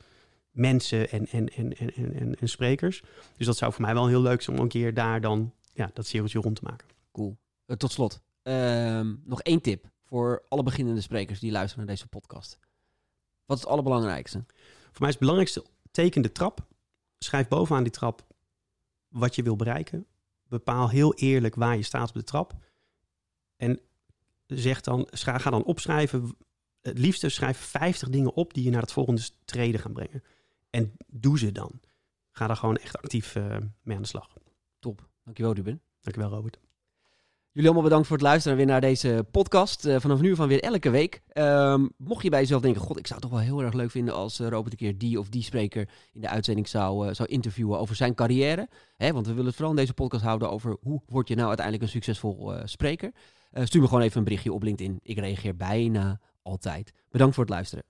mensen en, en, en, en, en, en, sprekers. Dus dat zou voor mij wel heel leuk zijn om een keer daar dan ja, dat cirkeltje rond te maken.
Cool. Eh, tot slot, ehm, nog één tip voor alle beginnende sprekers die luisteren naar deze podcast. Wat is het allerbelangrijkste?
Voor mij is het belangrijkste, teken de trap. Schrijf bovenaan die trap wat je wil bereiken. Bepaal heel eerlijk waar je staat op de trap. En zeg dan, ga dan opschrijven. Het liefste schrijf 50 dingen op die je naar het volgende treden gaan brengen. En doe ze dan. Ga daar gewoon echt actief eh, mee aan de slag.
Top. Dankjewel, Ruben.
Dankjewel, Robert.
Jullie allemaal bedankt voor het luisteren weer naar deze podcast. Eh, vanaf nu van weer elke week. Ehm, mocht je bij jezelf denken, god, ik zou het toch wel heel erg leuk vinden als eh, Robert een keer die of die spreker in de uitzending zou, zou interviewen over zijn carrière. Hè, want we willen het vooral in deze podcast houden over hoe word je nou uiteindelijk een succesvol spreker. Eh, stuur me gewoon even een berichtje op LinkedIn. Ik reageer bijna altijd. Bedankt voor het luisteren.